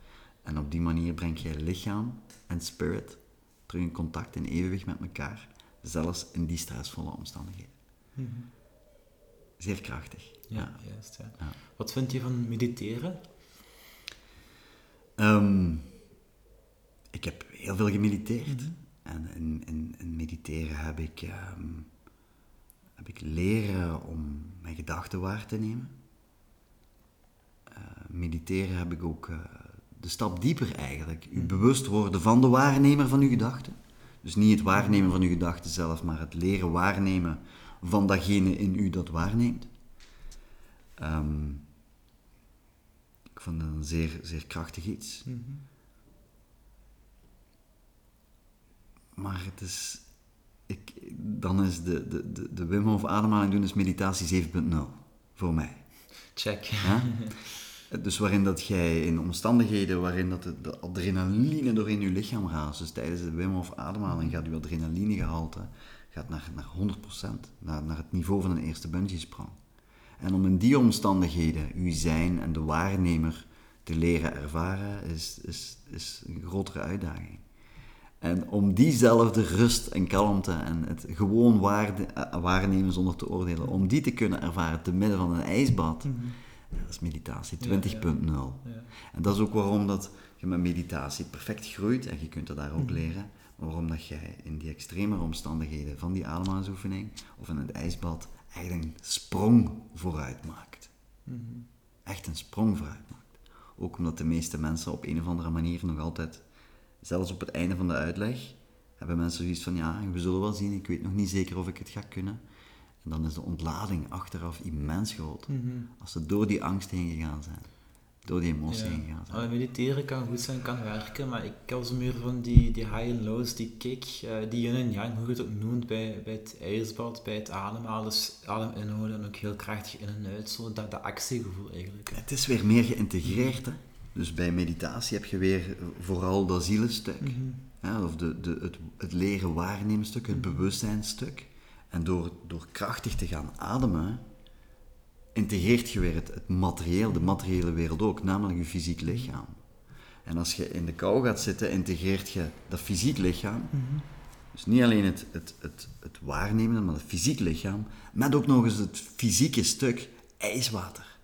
En op die manier breng je lichaam en spirit terug in contact, in evenwicht met elkaar, zelfs in die stressvolle omstandigheden. Mhm. Zeer krachtig. Ja, juist. Ja. Wat vind je van mediteren? Ehm, ik heb heel veel gemediteerd. Mhm. En in, in, in, mediteren heb ik ehm, heb ik leren om mijn gedachten waar te nemen. Uh, mediteren heb ik ook uh, de stap dieper eigenlijk. U bewust worden van de waarnemer van uw gedachten. Dus niet het waarnemen van uw gedachten zelf, maar het leren waarnemen van datgene in u dat waarneemt. Um, ik vond dat een zeer, zeer krachtig iets. Mm -hmm. Maar het is ik, dan is de, de, de, de Wim Hof ademhaling doen is meditatie 7.0 voor mij. Check. Ja? Dus waarin dat jij in omstandigheden waarin dat de, adrenaline doorheen je lichaam gaat, dus tijdens de Wim Hof ademhaling gaat je adrenalinegehalte gaat naar, naar 100%, naar, naar het niveau van een eerste bungee sprong. En om in die omstandigheden uw zijn en de waarnemer te leren ervaren, is, is, is een grotere uitdaging. En om diezelfde rust en kalmte en het gewoon waarde, eh, waarnemen zonder te oordelen, om die te kunnen ervaren te midden van een ijsbad, mhm. Dat is meditatie 20.0 En dat is ook waarom dat je met meditatie perfect groeit en je kunt het daar ook mhm. leren. Waarom dat jij in die extreme omstandigheden van die ademhalingsoefening of in het ijsbad eigenlijk een sprong vooruit maakt. Mhm. Echt een sprong vooruit maakt. Ook omdat de meeste mensen op een of andere manier nog altijd zelfs op het einde van de uitleg hebben mensen zoiets van, ja, we zullen wel zien, ik weet nog niet zeker of ik het ga kunnen. En dan is de ontlading achteraf immens groot. Mhm. Als ze door die angst heen gegaan zijn. door die emotie heen gaan. Ja. mediteren kan goed zijn, kan werken, maar ik heb zo meer van die, die high and lows, die kick, uh, die yin en yang, hoe je het ook noemt, bij, bij het ijsbad, bij het ademhalen, dus adem inhouden en ook heel krachtig in en uit, zo dat, dat actiegevoel eigenlijk. Het is weer meer geïntegreerd, hè? Dus bij meditatie heb je weer vooral dat zielenstuk, mm of de, de, het, het leren waarnemen stuk, het mhm. bewustzijnstuk. En door, door krachtig te gaan ademen, integreert je weer het, het materieel, de materiële wereld ook, namelijk je fysiek lichaam. En als je in de kou gaat zitten, integreert je dat fysiek lichaam. Mhm. Dus niet alleen het, het, het, het waarnemen, maar het fysiek lichaam, met ook nog eens het fysieke stuk ijswater.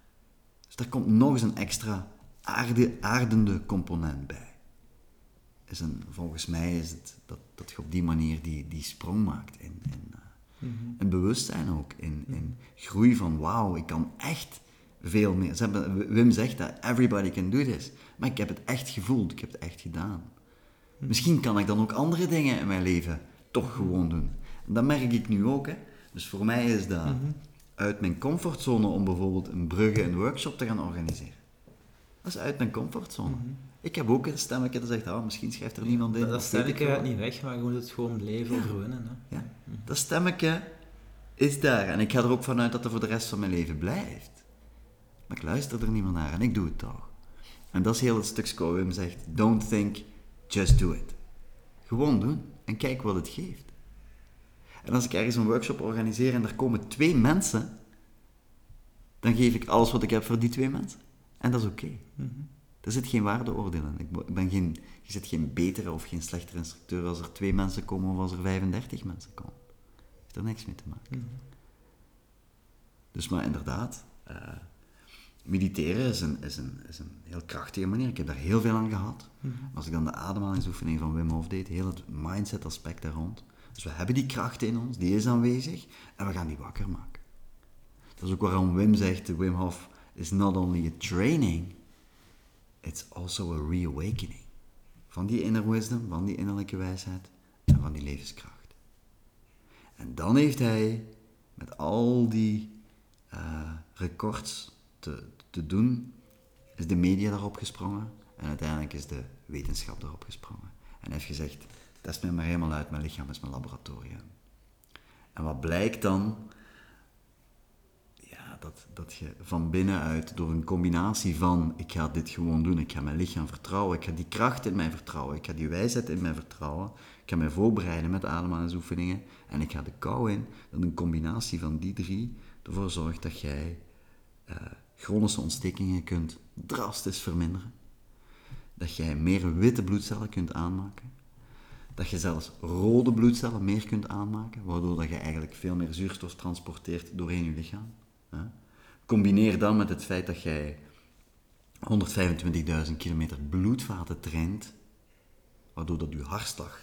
Dus daar komt nog eens een extra aarde, aardende component bij. Is een, volgens mij is het dat, dat je op die manier die, die sprong maakt in, in, uh, en bewustzijn ook, in, in groei van wauw, ik kan echt veel meer. Ze hebben, Wim zegt dat everybody can do this, maar ik heb het echt gevoeld, ik heb het echt gedaan. Misschien kan ik dan ook andere dingen in mijn leven toch gewoon doen. En dat merk ik nu ook. Hè. Dus voor mij is dat uit mijn comfortzone om bijvoorbeeld een brugge, een workshop te gaan organiseren. Dat is uit mijn comfortzone. Ik heb ook een stemmetje dat zegt, ah, misschien schrijft er niemand in. Dat stemmetje gaat niet weg, maar je moet het gewoon leven ja. overwinnen. Hè? Ja. Dat stemmetje is daar. En ik ga er ook vanuit dat het voor de rest van mijn leven blijft. Maar ik luister er niet meer naar en ik doe het toch. En dat is heel het stuk Wim zegt, don't think, just do it. Gewoon doen en kijk wat het geeft. En als ik ergens een workshop organiseer en er komen twee mensen, dan geef ik alles wat ik heb voor die twee mensen. En dat is oké. Okay. Er zit geen waardeoordeel in. Ik ben geen, je zit geen betere of geen slechtere instructeur als er twee mensen komen of als er 35 mensen komen. Heeft er niks mee te maken. Mhm. Dus maar inderdaad, uh, mediteren is een, is, een, is een heel krachtige manier. Ik heb daar heel veel aan gehad. Mhm. Als ik dan de ademhalingsoefening van Wim Hof deed, heel het mindset aspect daar rond. Dus we hebben die kracht in ons, die is aanwezig en we gaan die wakker maken. Dat is ook waarom Wim zegt, Wim Hof is not only a training, it's also a reawakening. Van die inner wisdom, van die innerlijke wijsheid en van die levenskracht. En dan heeft hij met al die uh, records te, te doen, is de media daarop gesprongen en uiteindelijk is de wetenschap daarop gesprongen. En heeft gezegd, test me maar helemaal uit, mijn lichaam is mijn laboratorium. En wat blijkt dan? Dat, dat je van binnenuit, door een combinatie van ik ga dit gewoon doen, ik ga mijn lichaam vertrouwen, ik ga die kracht in mij vertrouwen, ik ga die wijsheid in mij vertrouwen, ik ga mij voorbereiden met ademhalingsoefeningen en ik ga de kou in, dat een combinatie van die drie ervoor zorgt dat jij uh, chronische ontstekingen kunt drastisch verminderen. Dat jij meer witte bloedcellen kunt aanmaken. Dat je zelfs rode bloedcellen meer kunt aanmaken, waardoor dat je eigenlijk veel meer zuurstof transporteert doorheen je lichaam. Combineer dan met het feit dat jij 125.000 kilometer bloedvaten traint, waardoor dat je hartslag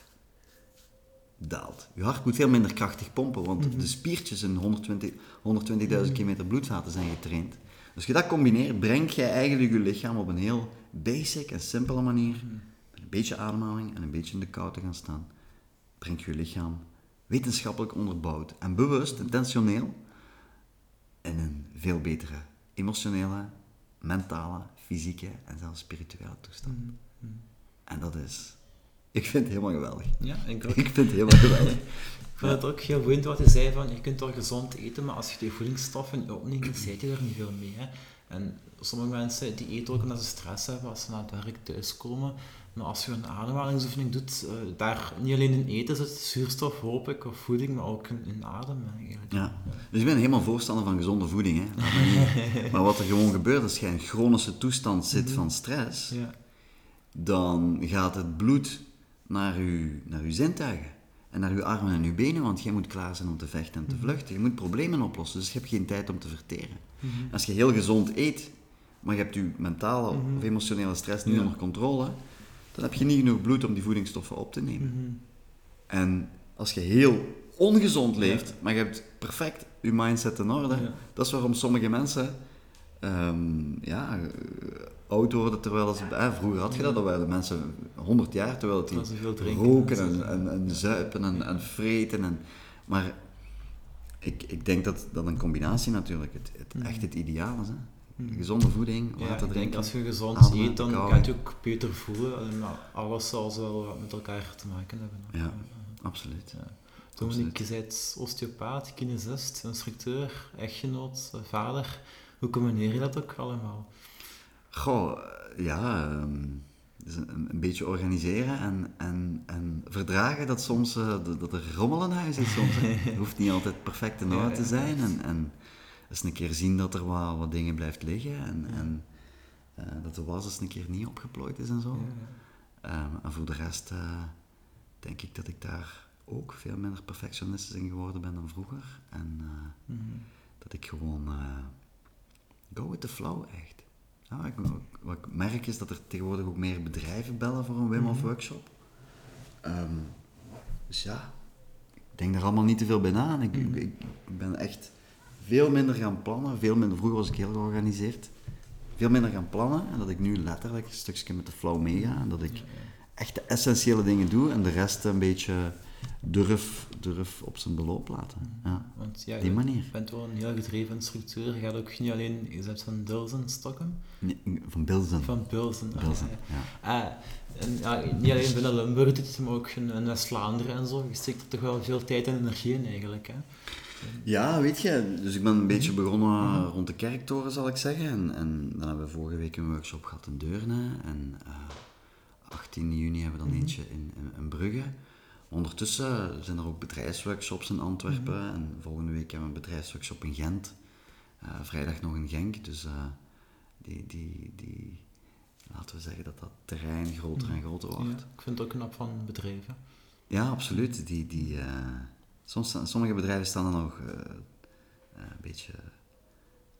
daalt. Je hart moet veel minder krachtig pompen, want mhm. de spiertjes in 120.000 120 kilometer bloedvaten zijn getraind. Dus als je dat combineert, breng je eigenlijk je lichaam op een heel basic en simpele manier, mhm. met een beetje ademhaling en een beetje in de kou te gaan staan, breng je lichaam wetenschappelijk onderbouwd en bewust, intentioneel, in een veel betere emotionele, mentale, fysieke en zelfs spirituele toestand. Mm, mm. En dat is, ik vind het helemaal geweldig. Ja, ik ook. Ik vind het helemaal geweldig. Ik vind het ook heel boeiend wat je zei van, je kunt toch gezond eten, maar als je die voedingsstoffen opneemt, zit je er niet veel mee. Hè? En sommige mensen die eten ook omdat ze stress hebben als ze naar het werk thuiskomen. Maar als je een ademhalingsoefening doet, uh, daar niet alleen in eten zit zuurstof, hoop ik, of voeding, maar ook in, in adem eigenlijk. Ja. Dus ik ben helemaal voorstander van gezonde voeding. Hè. maar wat er gewoon gebeurt, als je in een chronische toestand zit mhm. van stress, ja. dan gaat het bloed naar je, naar uw zintuigen. En naar uw armen en uw benen, want jij moet klaar zijn om te vechten en te mhm. vluchten. Je moet problemen oplossen, dus je hebt geen tijd om te verteren. Mhm. Als je heel gezond eet, maar je hebt je mentale of emotionele stress niet onder controle, dan heb je niet genoeg bloed om die voedingsstoffen op te nemen. Mhm. En als je heel ongezond leeft, maar je hebt perfect je mindset in orde, dat is waarom sommige mensen um, ja, oud worden terwijl ze... Eh, vroeger had je dat, dat waren mensen 100 jaar terwijl die roken en, en, en, zuipen en, en vreten. En, maar ik, ik denk dat, dat een combinatie natuurlijk het, het echt het ideaal is. Hè? Gezonde voeding, Ja, water denk drinken. als je gezond ademen, eet, dan ga je je ook beter voelen. Alles zal wel wat met elkaar te maken hebben. Ja. Absoluut. Ja. Dominique, je bent osteopaat, kinesist, instructeur, echtgenoot, eh, vader. Hoe combineer je dat ook allemaal? Goh, eh, ja, ehm, dus een, een beetje organiseren en, en, en verdragen dat soms eh, dat, dat er rommel in huis is. Soms. Het hoeft niet altijd perfect in Ja, orde ja, te zijn. En, en eens een keer zien dat er wat, wat dingen blijft liggen. En, en eh, dat de was eens een keer niet opgeplooid is en zo. Ehm, en voor de rest eh, denk ik dat ik daar ook veel minder perfectionistisch in geworden ben dan vroeger. En eh, Mhm. dat ik gewoon go with the flow echt. Ja, ik, wat ik merk is dat er tegenwoordig ook meer bedrijven bellen voor een Wim Hof workshop. Ehm, dus ja, ik denk daar allemaal niet te veel bij na. En ik, ik, ik ben echt veel minder gaan plannen. Veel minder, vroeger was ik heel georganiseerd. Veel minder gaan plannen. En dat ik nu letterlijk een stukje met de flow meega. En dat ik echt de essentiële dingen doe. En de rest een beetje durf, durf op zijn beloop laten. Ja. Want ja, Die je manier. bent wel een heel gedreven instructeur. Je gaat ook niet alleen, je bent van Bilzen, Stockholm? Nee, van Bilzen. Van Bilzen. ah, Bilzen, ja, ja. ja. Ah, en, ja, niet alleen binnen Limburg doet het, maar ook in, in West-Vlaanderen en zo. Je steekt er toch wel veel tijd en energie in eigenlijk. Hè? Ja, weet je, dus ik ben een beetje begonnen rond de kerktoren, zal ik zeggen. En, en dan hebben we vorige week een workshop gehad in Deurne. En eh 18 juni hebben we dan eentje in, in, in Brugge. Ondertussen zijn er ook bedrijfsworkshops in Antwerpen. En volgende week hebben we een bedrijfsworkshop in Gent. Eh, vrijdag nog in Genk. Dus eh, die, die, die, laten we zeggen dat dat terrein groter en groter wordt. Ja, ik vind het ook knap van bedrijven. Ja, absoluut. Die, die, soms, sommige bedrijven staan er nog eh, eh, een beetje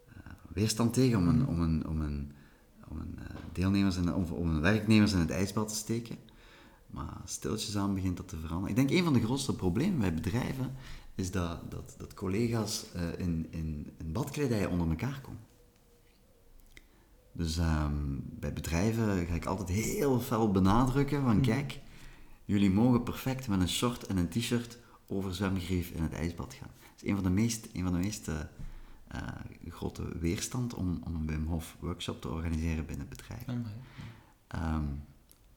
eh, weerstand tegen om een, om een, om een, om een deelnemers in, of om een werknemers in het ijsbad te steken. Maar stiltjes aan begint dat te veranderen. Ik denk een van de grootste problemen bij bedrijven is dat, dat, dat collega's in, in, in badkledij onder elkaar komen. Dus ehm, bij bedrijven ga ik altijd heel fel benadrukken van kijk, jullie mogen perfect met een short en een t-shirt over zwemgreef in het ijsbad gaan. Dat is een van de meest, een van de meest eh, eh, grote weerstand om, om een Wim Hof workshop te organiseren binnen het bedrijf. Ehm,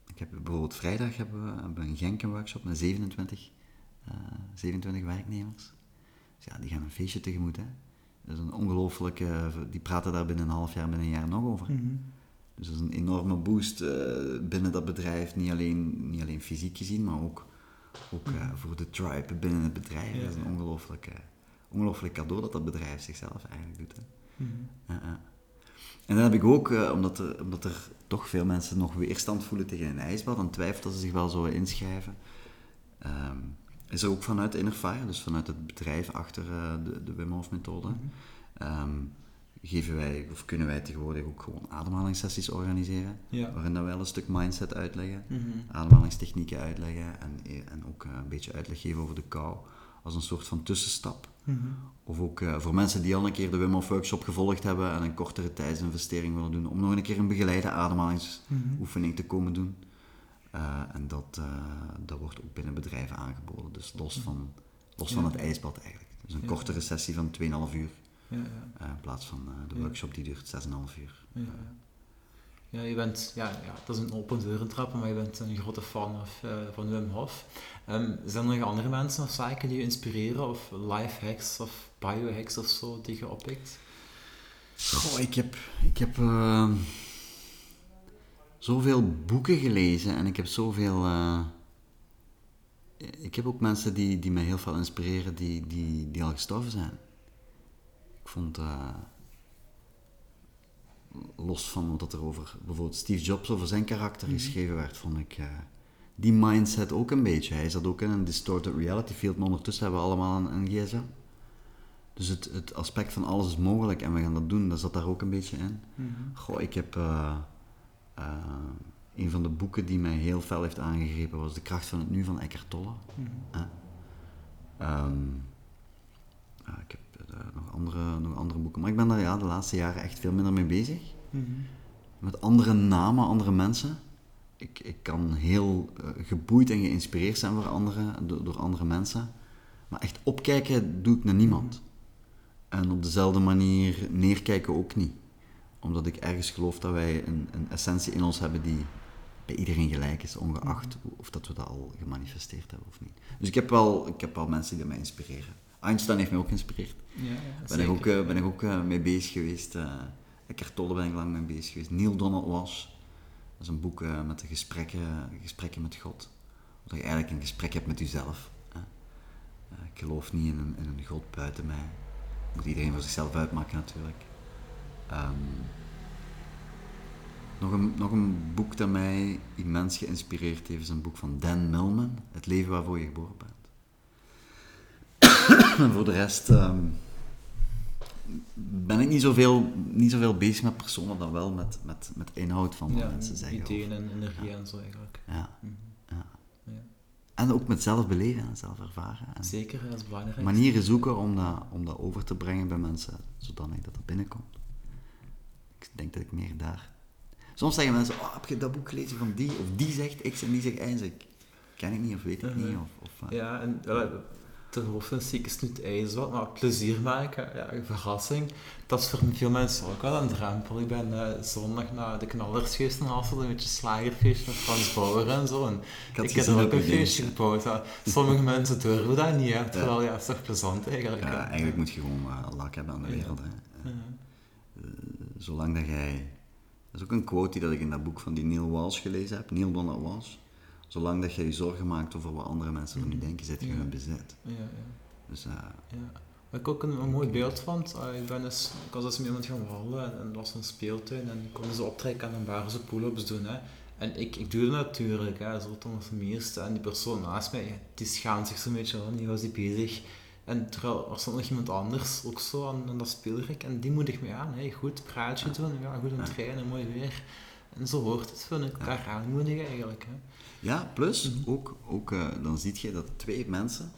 ik heb bijvoorbeeld vrijdag hebben we, hebben we een Genk een workshop met 27, eh, 27 werknemers. Dus ja, die gaan een feestje tegemoet. Hè. Dat is een ongelooflijke, die praten daar binnen een half jaar, binnen een jaar nog over. Mhm. Dus dat is een enorme boost eh, binnen dat bedrijf, niet alleen, niet alleen fysiek gezien, maar ook, ook eh, voor de tribe binnen het bedrijf. Ja, dat is een ongelooflijk, eh, ongelooflijk cadeau dat dat bedrijf zichzelf eigenlijk doet. Hè. Mhm. En dan heb ik ook, eh, omdat, er, omdat er toch veel mensen nog weerstand voelen tegen een ijsbad en twijfelen dat ze zich wel zouden inschrijven, ehm, is er ook vanuit Innerfire, dus vanuit het bedrijf achter eh, de, de Wim Hof methode, ehm, geven wij, of kunnen wij tegenwoordig ook gewoon ademhalingssessies organiseren, Ja. waarin dat wij wel een stuk mindset uitleggen, Mhm. ademhalingstechnieken uitleggen en, en ook eh, een beetje uitleg geven over de kou, als een soort van tussenstap. Mhm. Of ook eh, voor mensen die al een keer de Wim Hof workshop gevolgd hebben en een kortere tijdsinvestering willen doen, om nog een keer een begeleide ademhalingsoefening te komen doen. Eh, en dat, eh, dat wordt ook binnen bedrijven aangeboden, dus los van, los van het ijsbad eigenlijk. Dus een Ja. kortere sessie van 2,5 uur, Eh, in plaats van eh, de workshop die duurt 6,5 uur. Ja, je bent, ja, ja, dat is een open deurentrap, maar je bent een grote fan of, eh, van Wim Hof. Ehm, zijn er nog andere mensen of zaken die je inspireren, of life hacks of biohacks of zo, die je oppikt? Goh, ik heb, ik heb eh, zoveel boeken gelezen en ik heb zoveel. ik heb ook mensen die, die mij heel veel inspireren die, die, die al gestorven zijn. Vond, eh, los van wat er over bijvoorbeeld Steve Jobs over zijn karakter geschreven werd, vond ik eh, die mindset ook een beetje. Hij zat ook in een distorted reality field, maar ondertussen hebben we allemaal een, een gsm. Dus het, het aspect van alles is mogelijk en we gaan dat doen, dat zat daar ook een beetje in. Goh, ik heb... eh, een van de boeken die mij heel fel heeft aangegrepen was De kracht van het nu van Eckhart Tolle. Eh, ehm, ik heb nog, andere, nog andere boeken, maar ik ben daar ja, de laatste jaren echt veel minder mee bezig. Met andere namen, andere mensen. Ik, ik kan heel eh, geboeid en geïnspireerd zijn door andere, door, door andere mensen. Maar echt opkijken doe ik naar niemand. En op dezelfde manier neerkijken ook niet. omdat ik ergens geloof dat wij een, een essentie in ons hebben die bij iedereen gelijk is, ongeacht of dat we dat al gemanifesteerd hebben of niet. Dus ik heb wel, ik heb wel mensen die mij inspireren. Einstein heeft mij ook geïnspireerd. Ja, ja, ben ik ook, zeker. eh, ben ik ook eh, mee bezig geweest. eh Eckhart Tolle ben ik lang mee bezig geweest. Neil Donald Walsh. Dat is een boek eh, met de gesprekken, gesprekken met God. Dat je eigenlijk een gesprek hebt met jezelf. Eh, ik geloof niet in een, in een God buiten mij. Moet iedereen voor zichzelf uitmaken natuurlijk. Ehm, nog, een, nog een boek dat mij immens geïnspireerd heeft is een boek van Dan Millman. Het leven waarvoor je geboren bent. Voor de rest ehm, ben ik niet zoveel, niet zoveel bezig met personen dan wel met, met, met inhoud van wat ja, mensen zeggen. ideeën en energie en zo eigenlijk. Ja, Mhm. ja. Ja. En ook met zelf beleven en zelf ervaren. En Zeker, dat is belangrijk. manieren zoeken om dat, om dat over te brengen bij mensen, zodanig dat dat binnenkomt. Ik denk dat ik meer daar... Soms zeggen mensen, oh, heb je dat boek gelezen van die? Of die zegt X en die zegt Y. Ken ik niet of weet ik niet. Of, of, eh, Ja, en wel, de hoofdinsteek is het ijs wat, maar plezier maken, ja, een verrassing, dat is voor veel mensen ook wel een drempel. Ik ben eh, zondag naar de knallers geweest in Hasselt, een beetje slagerfeestje met Frans Bauer en zo. En ik, had heb er ook een je feestje gebouwd. ja. Sommige mensen durven dat niet, hè, terwijl ja, het is toch plezant eigenlijk. ja, eigenlijk moet je gewoon uh, lak hebben aan de wereld. Hè. Ja. Zolang dat jij... Dat is ook een quote die dat ik in dat boek van die Neil Walsh gelezen heb. Neil Donald Walsh. Zolang dat jij je zorgen maakt over wat andere mensen van je denken, zit je in bezit. Ja, ja. Dus eh, Ja. Wat ik ook een, een mooi beeld vond, eh, ik, ben eens, ik was eens met iemand gaan wandelen en, en dat was een speeltuin en konden ze optrekken en dan waren ze pull-ups doen. Hè. En ik, ik doe dat natuurlijk, hè, zo dan als meeste. En die persoon naast mij, ja, die schaamt zich zo'n beetje aan, die was die bezig. En terwijl er stond nog iemand anders, ook zo aan, aan dat speelrek, en die moedig mij aan. Hey, goed praatje doen, ja, goed een trainen, mooi weer. En zo hoort het, vind ik, elkaar aanmoedigen eigenlijk. Hè. Ja, plus ook, ook eh, dan zie je dat twee mensen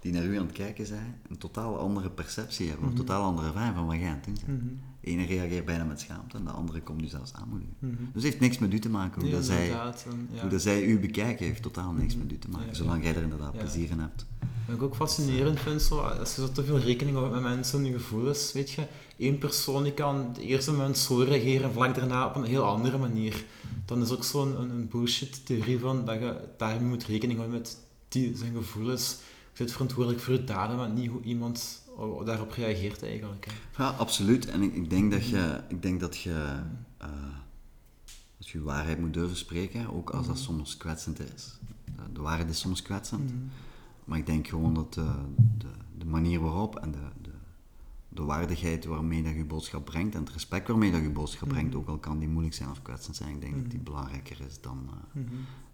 die naar u aan het kijken zijn, een totaal andere perceptie hebben, een totaal andere ervaring van wat jij aan het doen bent. Mhm. De ene reageert bijna met schaamte en de andere komt u zelfs aanmoedigen. Mhm. Dus het heeft niks met u te maken. Hoe, dat, zij, inderdaad, en, ja. hoe dat zij u bekijken heeft totaal niks met u te maken. Ja, Zolang jij er inderdaad plezier in hebt. Wat ik ook fascinerend vind, zo, als je zo te veel rekening houdt met mensen hun gevoelens, weet je, één persoon die kan de eerste moment zo reageren en vlak daarna op een heel andere manier. Dan is ook zo'n een, een bullshit theorie van dat je daarmee moet rekening houden met die, zijn gevoelens. Je zit verantwoordelijk voor je daden, maar niet hoe iemand daarop reageert eigenlijk. Hè. Ja, absoluut. En ik, ik denk dat je, ik denk dat je, dat je waarheid moet durven spreken, ook als dat soms kwetsend is. De, waarheid is soms kwetsend, maar ik denk gewoon dat de, de, de manier waarop en de, de, waardigheid waarmee dat je boodschap brengt en het respect waarmee dat je boodschap brengt, ook al kan die moeilijk zijn of kwetsend zijn, ik denk dat die belangrijker is dan, eh,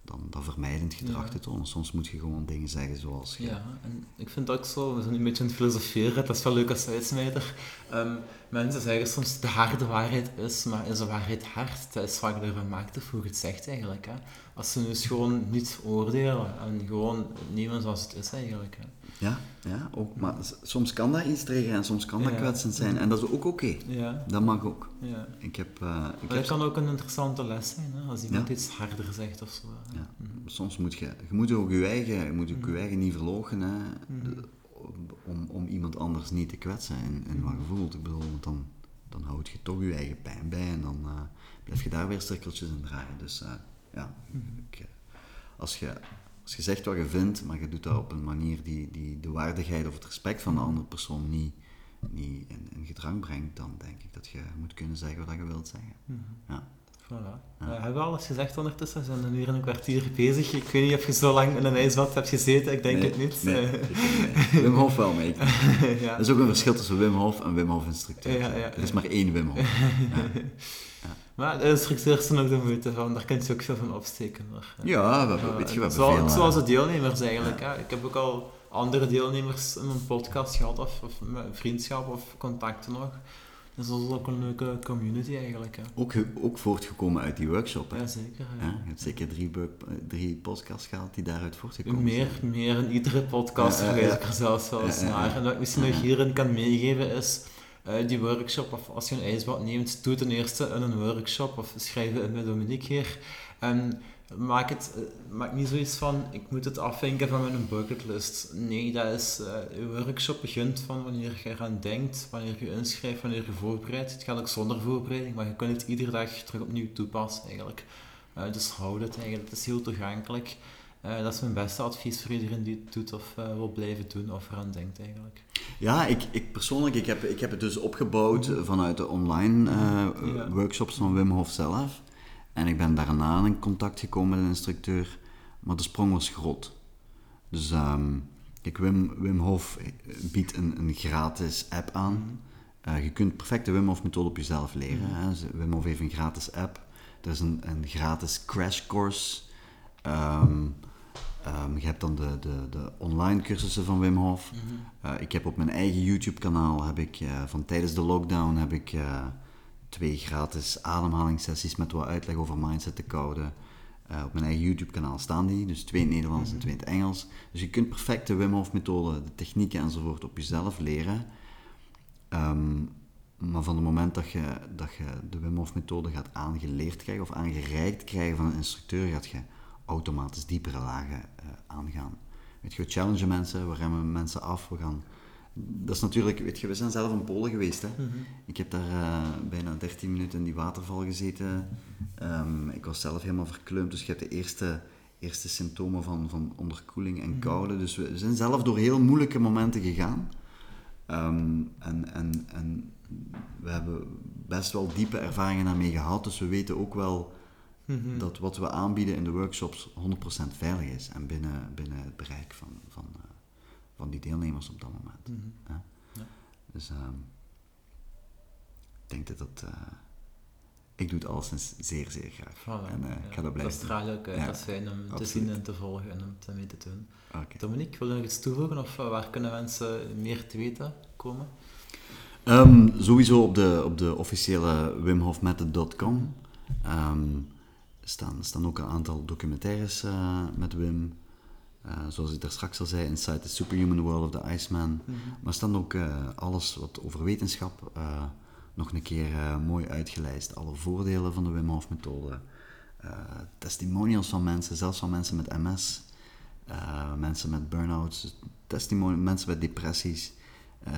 dan, dan vermijdend gedrag te tonen. Soms moet je gewoon dingen zeggen zoals je... Ja, en ik vind ook zo, we zijn nu een beetje aan het filosoferen, dat is wel leuk als uitsmijter. Ehm, mensen zeggen soms de harde waarheid is, maar is de waarheid hard? Dat is wat je ervan maakt of hoe je het zegt eigenlijk. Hè? Als ze dus gewoon niet oordelen en gewoon nemen zoals het is eigenlijk. Hè? Ja, ja ook, maar soms kan dat iets triggeren en soms kan dat Ja. kwetsend zijn. En dat is ook oké. Ja, Dat mag ook. ja. Ik heb, eh, ik Maar heb dat kan ook een interessante les zijn, hè? als iemand Ja. iets harder zegt of zo. ja, soms moet je, je moet ook je eigen, je moet ook je eigen niet verloochenen hè, Mhm. de- om, om iemand anders niet te kwetsen in, in wat je voelt. Ik bedoel, want dan, dan houd je toch je eigen pijn bij en dan eh, blijf je daar weer cirkeltjes in draaien. Dus eh, ja, Mhm. ik, als, je, als je zegt wat je vindt, maar je doet dat op een manier die, die de waardigheid of het respect van de andere persoon niet, niet in, in gedrang brengt, dan denk ik dat je moet kunnen zeggen wat je wilt zeggen. Ja. Voilà. Eh, hebben we alles gezegd ondertussen? We zijn een uur en een kwartier bezig. Ik weet niet of je zo lang in een ijsbad hebt gezeten. Ik denk Nee, het niet. nee, Eh. Wim Hof wel, ja. Er is ook een verschil tussen Wim Hof en Wim Hof instructeur. Ja, ja, er is ja. maar één Wim Hof. Ja, Maar de instructeurs zijn ook de moeite van, daar kun je ook veel van opsteken. hoor. ja we, Eh, weet je, we hebben zo- veel... eh, Zoals de deelnemers eigenlijk. Hè. Ik heb ook al andere deelnemers in mijn podcast gehad, of, of met vriendschap of contacten nog. Dus dat is ook een leuke community eigenlijk. Hè. ook, ook voortgekomen uit die workshop. Hè? Ja, zeker. Ja, je hebt zeker drie, drie podcasts gehad die daaruit voortgekomen Meer, zijn. meer in iedere podcast Ja, ja, verwijs ja. ik er zelfs wel eens Ja, ja, ja. naar. En wat ik misschien nog hierin kan meegeven is, uh, die workshop, of als je een ijsbad neemt, doe ten eerste in een workshop of schrijf het met Dominique hier. En maak, het, uh, maak niet zoiets van, ik moet het afvinken van mijn bucketlist. Nee, dat is, uh, je workshop begint van wanneer je eraan denkt, wanneer je inschrijft, wanneer je voorbereidt. Het gaat ook zonder voorbereiding, maar je kunt het iedere dag terug opnieuw toepassen eigenlijk. dus houd het eigenlijk, het is heel toegankelijk. Uh, dat is mijn beste advies voor iedereen die het doet of uh, wil blijven doen of eraan denkt eigenlijk. Ja, ik, ik persoonlijk, ik heb, ik heb het dus opgebouwd mm -hmm. vanuit de online uh, ja. workshops van Wim Hof zelf. En ik ben daarna in contact gekomen met een instructeur, maar de sprong was groot. Dus um, kijk, Wim, Wim Hof biedt een, een gratis app aan. -hmm. je kunt perfect de Wim Hof methode op jezelf leren. Mm -hmm. hè. Wim Hof heeft een gratis app. Er is een, een gratis crash course. Um, Um, je hebt dan de, de, de online cursussen van Wim Hof. Mm -hmm. uh, ik heb op mijn eigen YouTube-kanaal, heb ik, uh, van tijdens de lockdown, heb ik uh, twee gratis ademhalingssessies met wat uitleg over mindset te koude. op mijn eigen YouTube-kanaal staan die, dus twee in het Nederlands mm -hmm. en twee in het Engels. Dus je kunt perfect de Wim Hof-methode, de technieken enzovoort op jezelf leren. Um, maar van het moment dat je, dat je de Wim Hof-methode gaat aangeleerd krijgen of aangereikt krijgen van een instructeur, gaat je automatisch diepere lagen uh, aangaan. Weet je, we challengen mensen, we remmen mensen af, we gaan... Dat is natuurlijk, weet je, we zijn zelf in Polen geweest. Hè? Mm -hmm. Ik heb daar uh, bijna 13 minuten in die waterval gezeten. Um, ik was zelf helemaal verkleumd, dus je hebt de eerste, eerste symptomen van, van onderkoeling en koude. Dus we zijn zelf door heel moeilijke momenten gegaan. Um, en, en, en we hebben best wel diepe ervaringen daarmee gehad, dus we weten ook wel Mm-hmm. Dat wat we aanbieden in de workshops 100% veilig is en binnen, binnen het bereik van, van, uh, van die deelnemers op dat moment. Ja? Ja. Dus um, ik denk dat dat. Uh, ik doe het alleszins zeer, zeer graag. Voilà, en uh, ja. ik ga dat blijven Dat straalt ook uit, dat is fijn om absoluut. te zien en te volgen en om te mee te doen. Okay. Dominique, wil je nog iets toevoegen of waar kunnen mensen meer te weten komen? Um, sowieso op de, op de officiële wimhofmethod.com. Um, staan, staan ook een aantal documentaires uh, met Wim. Uh, zoals ik daar straks al zei, Inside the Superhuman World of the Iceman. Mm -hmm. Maar staan ook uh, alles wat over wetenschap nog een keer mooi uitgelijst. Alle voordelen van de Wim Hof methode. testimonials van mensen, zelfs van mensen met MS. mensen met burn-outs, mensen met depressies.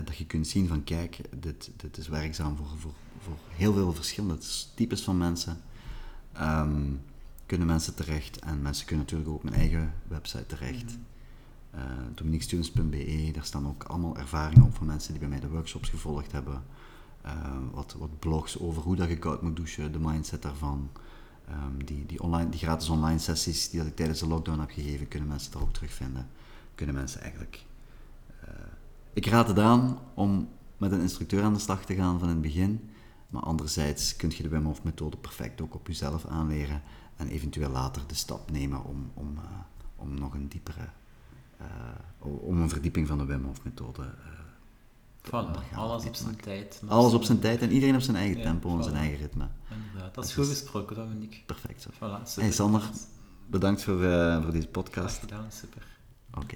dat je kunt zien van kijk, dit, dit is werkzaam voor, voor, voor heel veel verschillende types van mensen. Um, kunnen mensen terecht en mensen kunnen natuurlijk ook op mijn eigen website terecht. Mm -hmm. uh, dominiquestudents.be, daar staan ook allemaal ervaringen op van mensen die bij mij de workshops gevolgd hebben. Uh, wat, wat blogs over hoe dat je koud moet douchen, de mindset daarvan. Um, die, die, online, die gratis online sessies die dat ik tijdens de lockdown heb gegeven, kunnen mensen daar ook terugvinden. Kunnen mensen eigenlijk... Uh, ik raad het aan om met een instructeur aan de slag te gaan van in het begin. Maar anderzijds kun je de Wim Hof methode perfect ook op jezelf aanleren en eventueel later de stap nemen om, om, uh, om nog een diepere, uh, om een verdieping van de Wim Hof methode uh, te voilà. Alles op zijn tijd. Alles op zijn tijd en iedereen op zijn eigen Ja, tempo en voilà. zijn eigen ritme. Inderdaad, dat is goed gesproken, Dominique. Perfect zo. Voilà, super. Hey Sander, bedankt voor, eh, voor deze Graag podcast. gedaan, super. Oké.